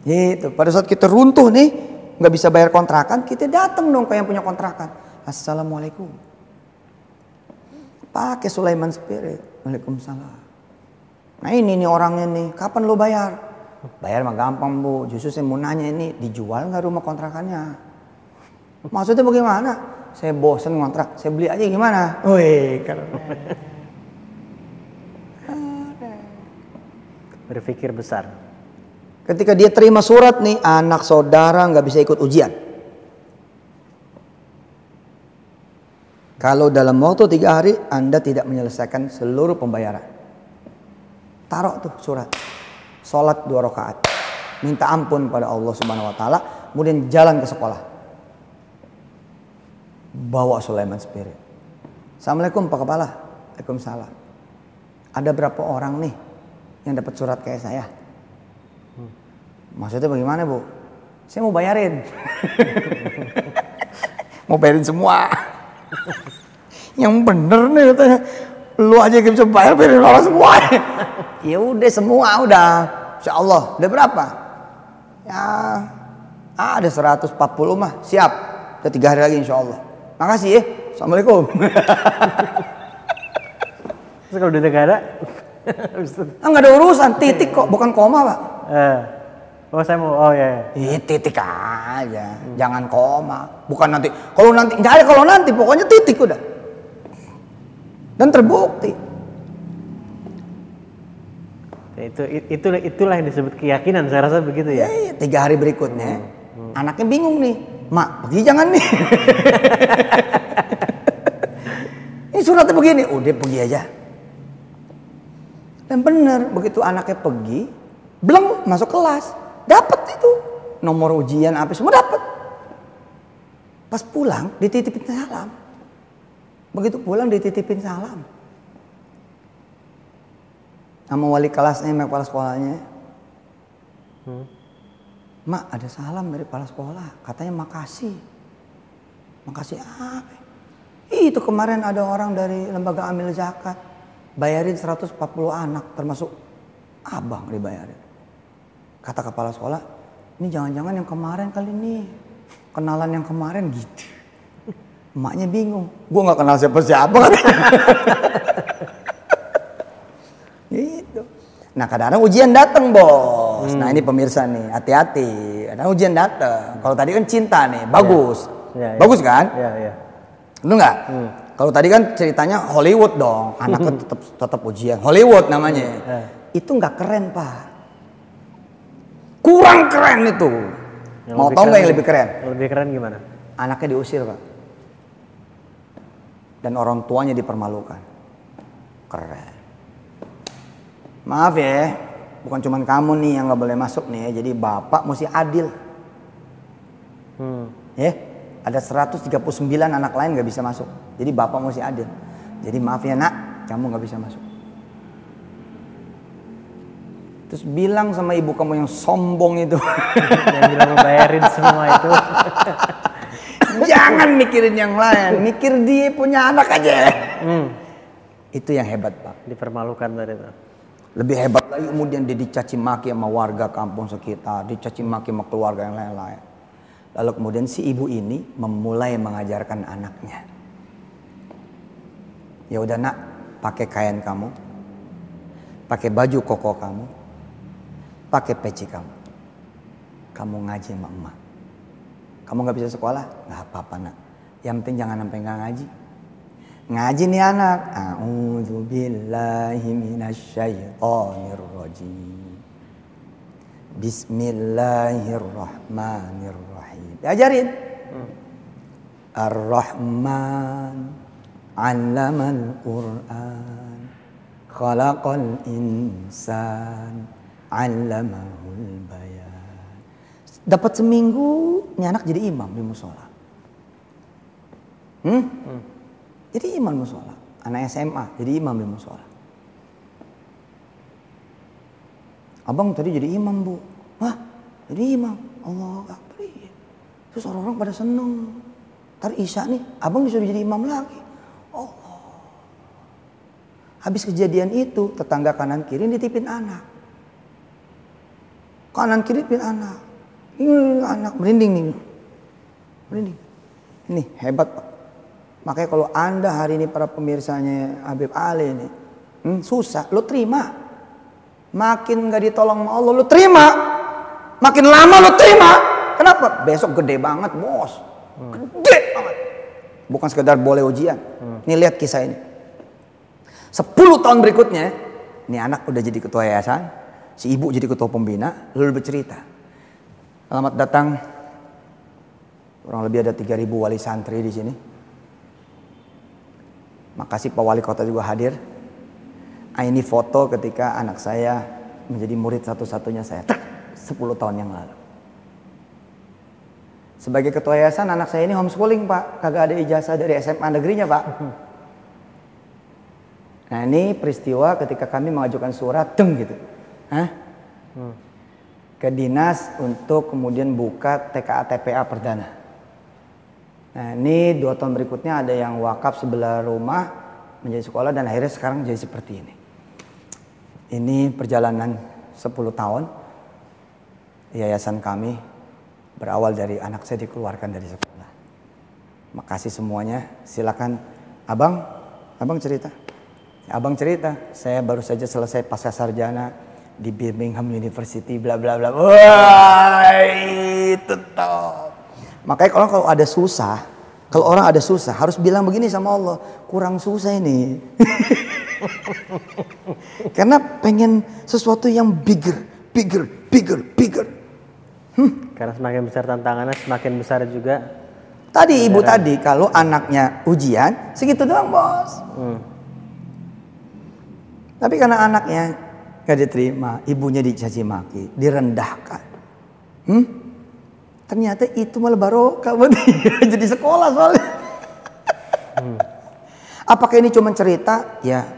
Gitu. Pada saat kita runtuh nih, nggak bisa bayar kontrakan, kita datang dong ke yang punya kontrakan. Assalamualaikum. Pakai Sulaiman Spirit. Waalaikumsalam. Nah ini nih orangnya nih, kapan lo bayar? Bayar mah gampang bu, justru saya mau nanya ini dijual nggak rumah kontrakannya? Maksudnya bagaimana? Saya bosen ngontrak, saya beli aja gimana? Wih, keren. Berpikir besar. Ketika dia terima surat nih, anak saudara nggak bisa ikut ujian. Kalau dalam waktu tiga hari Anda tidak menyelesaikan seluruh pembayaran. Taruh tuh surat. Sholat dua rakaat. Minta ampun pada Allah Subhanahu Wa Taala. Kemudian jalan ke sekolah. Bawa Sulaiman Spirit. Assalamualaikum Pak Kepala. Waalaikumsalam. Ada berapa orang nih yang dapat surat kayak saya? Maksudnya bagaimana bu? Saya mau bayarin. <laughs> mau bayarin semua. yang bener nih katanya. Lu aja gak bisa bayar, bayarin orang semua. <laughs> ya udah semua udah. Insya Allah. Udah berapa? Ya ada 140 mah. Siap. Udah tiga hari lagi insya Allah. Makasih ya. Assalamualaikum. <laughs> Terus kalau udah negara? <laughs> ah, nggak ada urusan. Titik kok. Bukan koma pak. Eh. Oh saya mau, oh ya. Yeah. titik aja, hmm. jangan koma. Bukan nanti, kalau nanti nggak ada kalau nanti, pokoknya titik udah. Dan terbukti. Itu itu itulah yang disebut keyakinan saya rasa begitu ya. ya, tiga hari berikutnya hmm. Hmm. anaknya bingung nih, mak pergi jangan nih. <laughs> Ini suratnya begini, udah pergi aja. Dan benar begitu anaknya pergi, belum masuk kelas, dapat itu nomor ujian apa semua dapat. Pas pulang dititipin salam. Begitu pulang dititipin salam. Sama wali kelasnya, sama kepala sekolahnya. Hmm. Mak ada salam dari kepala sekolah. Katanya makasih. Makasih apa? Itu kemarin ada orang dari lembaga amil zakat. Bayarin 140 anak termasuk abang dibayarin. Kata kepala sekolah, ini jangan-jangan yang kemarin kali ini. Kenalan yang kemarin gitu. Emaknya bingung. Gue nggak kenal siapa-siapa <laughs> gitu. Nah kadang-kadang ujian datang bos. Hmm. Nah ini pemirsa nih, hati-hati. Kadang ujian datang. Kalau tadi kan cinta nih, bagus. Ya. Ya, ya. Bagus kan? Iya, iya. Lu nggak? Hmm. Kalau tadi kan ceritanya Hollywood dong, <laughs> anaknya tetap tetap ujian. Hollywood namanya. Hmm. Itu nggak keren pak. Kurang keren itu. Yang Mau tau nggak yang lebih keren? Lebih keren gimana? Anaknya diusir pak dan orang tuanya dipermalukan. Keren. Maaf ya, bukan cuma kamu nih yang nggak boleh masuk nih ya. Jadi bapak mesti adil. Hmm. Ya, ada 139 anak lain nggak bisa masuk. Jadi bapak mesti adil. Jadi maaf ya nak, kamu nggak bisa masuk. Terus bilang sama ibu kamu yang sombong itu. <laughs> yang bilang bayarin semua itu. <laughs> Jangan mikirin yang lain, mikir dia punya anak aja. Hmm. Itu yang hebat pak. Dipermalukan tadi itu. Lebih hebat lagi kemudian dia dicaci maki sama warga kampung sekitar, dicaci maki sama keluarga yang lain-lain. Lalu kemudian si ibu ini memulai mengajarkan anaknya. Ya udah nak, pakai kain kamu, pakai baju koko kamu, pakai peci kamu. Kamu ngaji sama emak. Kamu nggak bisa sekolah? Nggak apa-apa nak. Yang penting jangan sampai nggak ngaji. Ngaji nih anak. A'udzubillahi minasyaitonirrajim. Bismillahirrahmanirrahim. Diajarin. Hmm. Ar-Rahman 'allamal Qur'an. Khalaqal insan 'allamahul bayan. Dapat seminggu, ini anak jadi imam di musola. Hmm? hmm. Jadi imam musola. Anak SMA jadi imam di musola. abang tadi jadi imam bu. Wah, jadi imam. Allah Akbar. iya. Terus orang-orang pada seneng. Ntar Isya nih, abang disuruh jadi imam lagi. Allah. Habis kejadian itu, tetangga kanan kiri nitipin anak. Kanan kiri nitipin anak. Ini anak merinding nih. Merinding. Ini hebat pak. Makanya kalau anda hari ini para pemirsanya Habib Ali ini. Hmm, susah, lo terima. Makin nggak ditolong sama Allah, lo terima. Makin lama lo terima. Kenapa? Besok gede banget bos. Gede banget. Bukan sekedar boleh ujian. Nih lihat kisah ini. 10 tahun berikutnya, ini anak udah jadi ketua yayasan, si ibu jadi ketua pembina, lalu bercerita. Selamat datang. Kurang lebih ada 3000 wali santri di sini. Makasih Pak Wali Kota juga hadir. Ah, ini foto ketika anak saya menjadi murid satu-satunya saya. Tek, 10 tahun yang lalu. Sebagai ketua yayasan anak saya ini homeschooling pak. Kagak ada ijazah dari SMA negerinya pak. Nah ini peristiwa ketika kami mengajukan surat deng gitu. Hah? Ke dinas untuk kemudian buka TKA TPA perdana. Nah ini dua tahun berikutnya ada yang wakaf sebelah rumah menjadi sekolah dan akhirnya sekarang jadi seperti ini. Ini perjalanan 10 tahun yayasan kami berawal dari anak saya dikeluarkan dari sekolah. Makasih semuanya. Silakan Abang, Abang cerita. Abang cerita, saya baru saja selesai pasca sarjana di Birmingham University bla bla bla. Wah, itu top. Makanya kalau kalau ada susah, kalau orang ada susah harus bilang begini sama Allah, kurang susah ini. <laughs> Karena pengen sesuatu yang bigger, bigger, bigger, bigger. Karena semakin besar tantangannya, semakin besar juga. Tadi ibu tadi kalau anaknya ujian segitu doang bos. Hmm. Tapi karena anaknya gak diterima, ibunya dicaci maki, direndahkan. Hmm? Ternyata itu malah barokah buat dia <laughs> jadi sekolah soalnya. Apakah ini cuma cerita? Ya,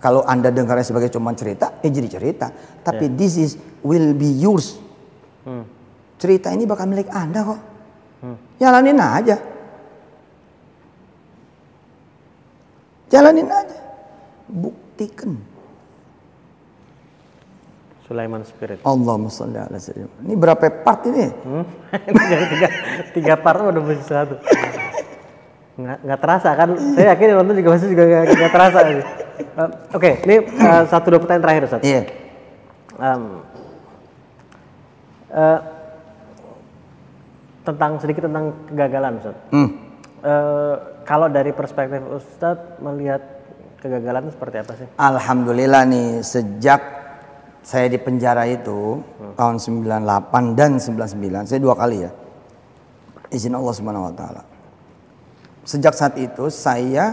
kalau anda dengarnya sebagai cuma cerita, ya jadi cerita. Tapi this is will be yours. Hmm. Cerita ini bakal milik anda kok. Jalanin aja. Jalanin aja. Buktikan. Sulaiman Spirit. Allahumma sholli ala. Ini berapa part ini? Hmm? <laughs> tiga, tiga, tiga part udah masih satu. Nggak, nggak terasa kan? Saya yakin yang nonton juga masih juga nggak, nggak terasa. Uh, Oke, ini uh, satu dua pertanyaan terakhir Ustaz. Iya. Em, eh, tentang sedikit tentang kegagalan Ustaz. Hmm. Eh, kalau dari perspektif Ustadz melihat kegagalan itu seperti apa sih? Alhamdulillah nih sejak saya di penjara itu tahun 98 dan 99 saya dua kali ya izin Allah Subhanahu wa taala. Sejak saat itu saya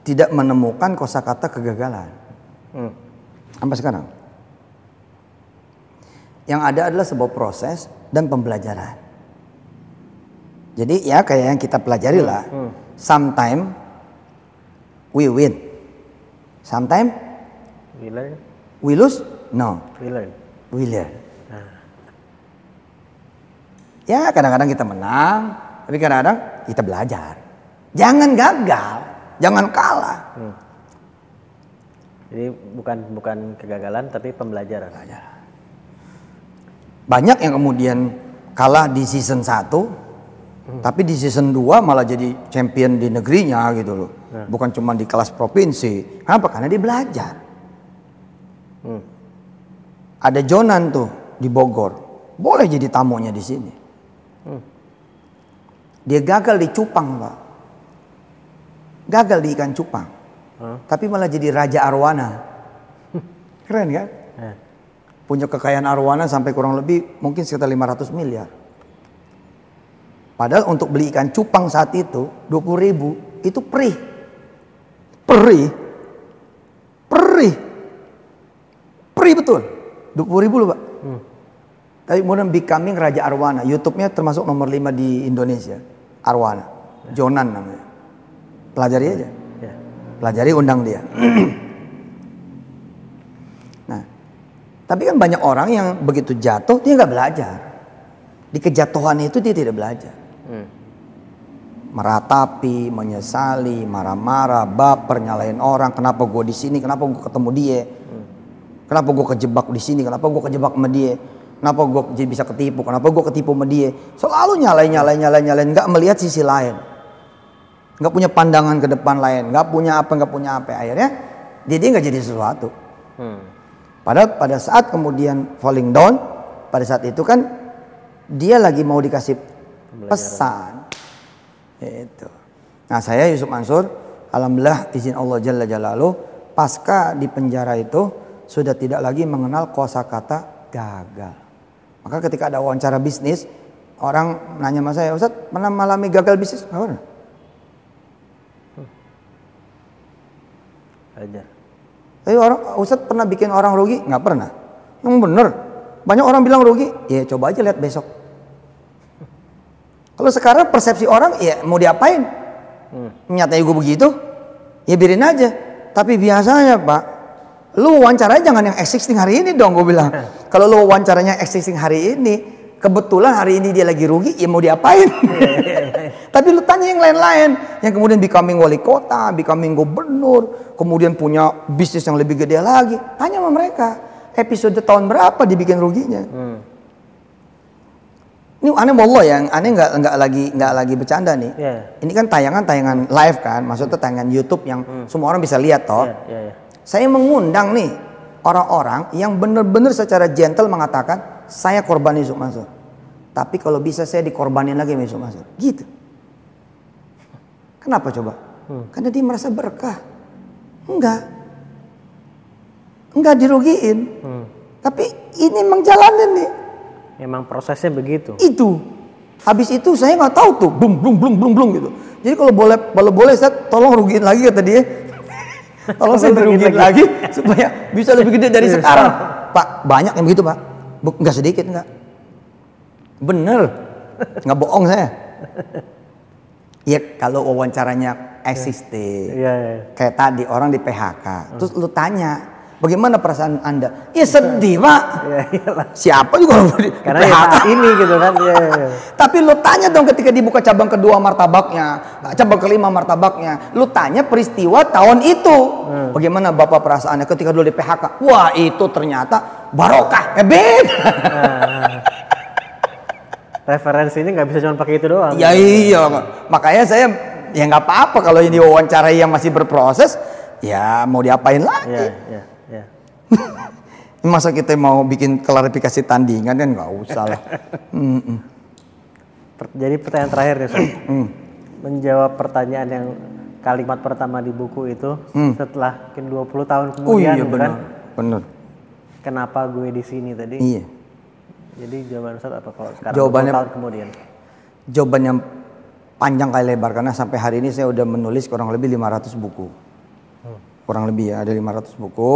tidak menemukan kosakata kegagalan Hmm. sampai sekarang. Yang ada adalah sebuah proses dan pembelajaran. Jadi ya kayak yang kita pelajari lah. Sometime we win. Sometime We learn, we lose. No, we learn. we learn. Ya kadang-kadang kita menang, tapi kadang-kadang kita belajar. Jangan gagal, jangan kalah. Jadi bukan bukan kegagalan tapi pembelajaran. Banyak yang kemudian kalah di season 1, tapi di season 2 malah jadi champion di negerinya gitu loh. Bukan cuma di kelas provinsi. Kenapa? Karena dia belajar. Hmm. Ada Jonan tuh di Bogor. Boleh jadi tamunya di sini. Dia gagal di cupang, Pak. Gagal di ikan cupang. Hah? Tapi malah jadi raja arwana. <laughs> Keren kan? Eh, Punya kekayaan arwana sampai kurang lebih mungkin sekitar 500 miliar. Padahal untuk beli ikan cupang saat itu 20 ribu itu perih. Perih. Perih. Perih betul. 20 ribu loh pak. Tapi kemudian becoming Raja Arwana. Youtube-nya termasuk nomor 5 di Indonesia. Arwana. Jonan namanya. Pelajari aja. ya. Pelajari undang dia. <clears throat> nah, Tapi kan banyak orang yang begitu jatuh dia nggak belajar. Di kejatuhan itu dia tidak belajar. Hmm. Meratapi, menyesali, marah-marah, baper, nyalain orang. Kenapa gue di sini? Kenapa gue ketemu dia? Kenapa gue kejebak di sini? Kenapa gue kejebak sama dia? Kenapa gue jadi bisa ketipu? Kenapa gue ketipu sama dia? Selalu nyalain, nyalain, nyalain, nyalain. Nggak melihat sisi lain. Nggak punya pandangan ke depan lain. Nggak punya apa, nggak punya apa. Akhirnya dia dia nggak jadi sesuatu. Hmm. Padahal pada saat kemudian falling down, pada saat itu kan dia lagi mau dikasih pesan. Itu. Nah saya Yusuf Mansur, alhamdulillah izin Allah Jalla Jalaluh, pasca di penjara itu sudah tidak lagi mengenal kosakata gagal. Maka ketika ada wawancara bisnis, orang nanya sama saya, Ustaz pernah mengalami gagal bisnis? Nggak pernah. Ajar. Tapi orang Ustaz pernah bikin orang rugi? Nggak pernah. Yang bener. Banyak orang bilang rugi. Ya coba aja lihat besok. Kalau sekarang persepsi orang ya mau diapain? Hmm. Nyatanya gue begitu. Ya biarin aja. Tapi biasanya Pak, lu wawancaranya jangan yang existing hari ini dong gue bilang. Kalau lu wawancaranya existing hari ini, kebetulan hari ini dia lagi rugi, ya mau diapain? <laughs> Tapi lu tanya yang lain-lain, yang kemudian becoming wali kota, becoming gubernur, kemudian punya bisnis yang lebih gede lagi, tanya sama mereka. Episode tahun berapa dibikin ruginya? Hmm. Ini aneh wallah yang aneh nggak nggak lagi nggak lagi bercanda nih. Iya. Ini kan tayangan tayangan live kan, maksudnya tayangan YouTube yang semua orang bisa lihat toh. Iya, iya, iya. Saya mengundang nih orang-orang yang benar-benar secara gentle mengatakan saya korban Yusuf Mansur. Tapi kalau bisa saya dikorbanin lagi Yusuf Mansur. Gitu. Kenapa coba? Karena dia merasa berkah. Enggak. Enggak dirugiin. Hmm. Tapi ini emang jalanin nih. Emang prosesnya begitu. Itu. Habis itu saya nggak tahu tuh, blum blum blum blum blum gitu. Jadi kalau boleh kalau boleh saya tolong rugiin lagi kata dia. <laughs> tolong saya rugiin lagi. <laughs> supaya bisa lebih gede dari sekarang. Pak, banyak yang begitu, Pak. Bu- Nggak sedikit nggak. Bener. Nggak bohong saya. <laughs> Ya kalau wawancaranya existing. Iya, iya. Kayak tadi orang di PHK. Terus lu tanya, bagaimana perasaan Anda? Ya sedih, Pak. Iya, iyalah. Siapa juga <laughs> Karena ya ini gitu kan. Iya, iya. Tapi lu tanya dong ketika dibuka cabang kedua martabaknya, cabang kelima martabaknya, lu tanya peristiwa tahun itu. Hmm. Bagaimana Bapak perasaannya ketika dulu di PHK? Wah, itu ternyata barokah. Eh, <laughs> beda. Referensi ini nggak bisa cuma pakai itu doang. ya iya, makanya saya ya nggak apa-apa kalau ini wawancarai yang masih berproses, ya mau diapain lagi? Iya, iya. <laughs> Masa kita mau bikin klarifikasi tandingan kan nggak usah lah. <laughs> Jadi pertanyaan terakhir nih, Sob. Hmm. <clears throat> Menjawab pertanyaan yang kalimat pertama di buku itu setelah mungkin 20 tahun Hmm. Oh kemudian iya benar, kan. benar. Kenapa gue di sini tadi? Iya. Jadi jawaban Ustaz apa kalau sekarang Jawabannya- 20 tahun kemudian? jawaban yang panjang kali lebar karena sampai hari ini saya udah menulis kurang lebih 500 buku. Kurang lebih ya ada 500 buku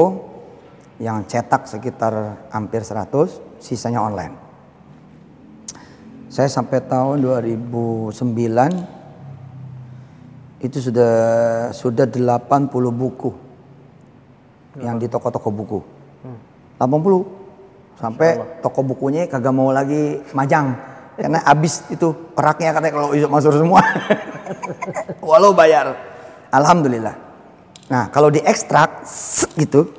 yang cetak sekitar hampir 100, sisanya online. Saya sampai tahun 2009 itu sudah sudah 80 buku yang di toko-toko buku. 80 sampai toko bukunya kagak mau lagi majang. Karena habis itu peraknya katanya kalau masuk semua. <laughs> Walau bayar. Alhamdulillah. Nah kalau diekstrak gitu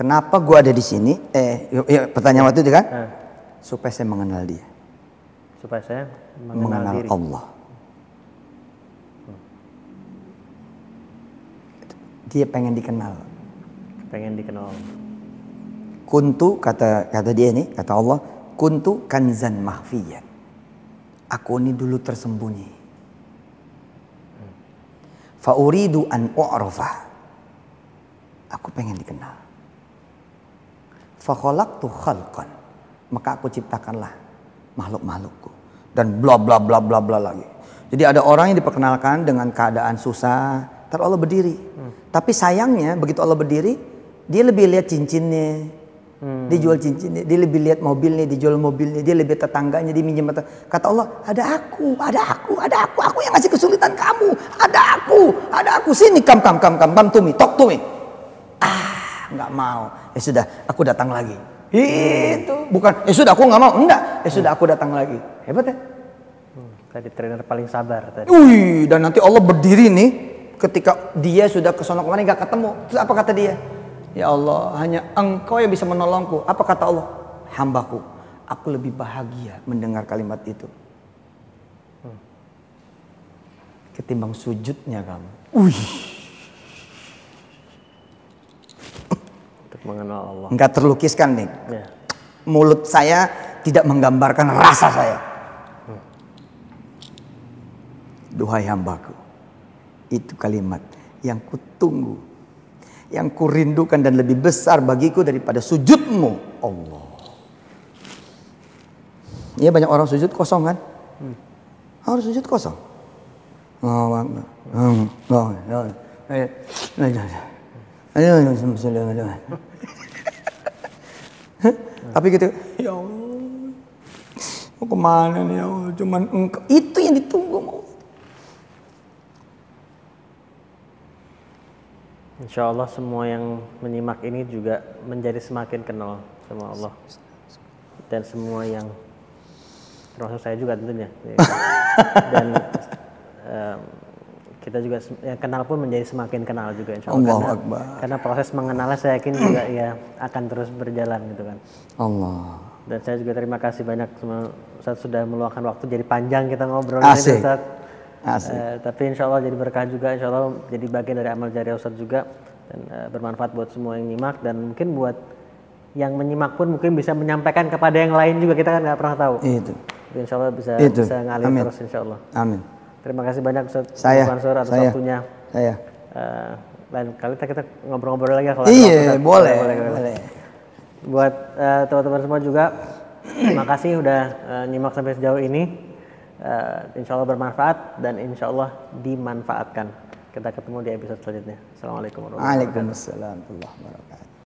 kenapa gua ada di sini? Eh ya, pertanyaan waktu itu kan? Nah, supaya saya mengenal dia. Supaya saya mengenal, mengenal diri. Allah. Dia pengen dikenal. Pengen dikenal. kuntu kata kata dia nih kata Allah kuntu kanzan mahfiyan. Aku ini dulu tersembunyi. Fa uridu an u'rafa. Aku pengen dikenal fa khalaqtu khalqan. Maka aku ciptakanlah makhluk-makhlukku. Dan bla bla bla bla bla lagi. Jadi ada orang yang diperkenalkan dengan keadaan susah terus Allah berdiri. Tapi sayangnya begitu Allah berdiri dia lebih lihat cincinnya. Dia jual cincinnya, dia lebih lihat mobilnya, dia jual mobilnya, dia lebih tetangganya, dia minjem. Kata Allah, ada aku, ada aku, ada aku, aku yang ngasih kesulitan kamu, ada aku, ada aku. Sini, kam kam kam kam kam tumi, tok tumi. Ah, nggak mau. Ya sudah, aku datang lagi. Itu bukan. Ya sudah aku nggak mau. Enggak. Ya sudah aku datang lagi. Hebat ya. Hmm, tadi trainer paling sabar tadi. Wih, dan nanti Allah berdiri nih ketika dia sudah ke sono ke mana nggak ketemu. Terus apa kata dia? Ya Allah, hanya Engkau yang bisa menolongku. Apa kata Allah? Hambaku, aku lebih bahagia mendengar kalimat itu. Ketimbang sujudnya kamu. Wih. Mengenal Allah. Enggak terlukiskan nih. Ya. Mulut saya tidak menggambarkan rasa saya. Duhai hambaku. Itu kalimat yang kutunggu. Yang kurindukan dan lebih besar bagiku daripada sujudmu. Allah. Iya banyak orang sujud kosong kan? Harus sujud kosong. Oh, Akbar. Hmm. Oh, oh. Ayo. Ayo. Ayo. Ayo. Ayo. Tapi gitu, ya Allah, mau ke mana nih ya Allah? Cuman engkau, itu yang ditunggu mau. Insya Allah semua yang menyimak ini juga menjadi semakin kenal sama Allah. Dan semua yang termasuk saya juga tentunya. <laughs> Dan em, kita juga yang kenal pun menjadi semakin kenal juga insya Allah. Allahu karena, Akbar. karena proses mengenalnya saya yakin juga ya akan terus berjalan gitu kan. Allah. Dan saya juga terima kasih banyak sama Ustaz sudah meluangkan waktu jadi panjang kita ngobrol Asik. ini Ustaz. Asik. Eh, tapi insya Allah jadi berkah juga, insya Allah jadi bagian dari amal jariah Ustaz juga dan eh, bermanfaat buat semua yang nyimak dan mungkin buat yang menyimak pun mungkin bisa menyampaikan kepada yang lain juga kita kan nggak pernah tahu. Itu. Insya Allah bisa Itu. bisa ngalir Amin. terus insya Allah. Amin. Terima kasih banyak Ustaz Saya. Mansur atas saya. waktunya. Saya. Eh, lain kali kita, kita ngobrol-ngobrol lagi ya kalau Iya, boleh, boleh, boleh. boleh. Buat eh, teman-teman semua juga, <clears throat> terima kasih udah eh, nyimak sampai sejauh ini. Eh, insya Allah bermanfaat dan insya Allah dimanfaatkan. Kita ketemu di episode selanjutnya. Assalamualaikum warahmatullahi wabarakatuh. Waalaikumsalam warahmatullahi wabarakatuh.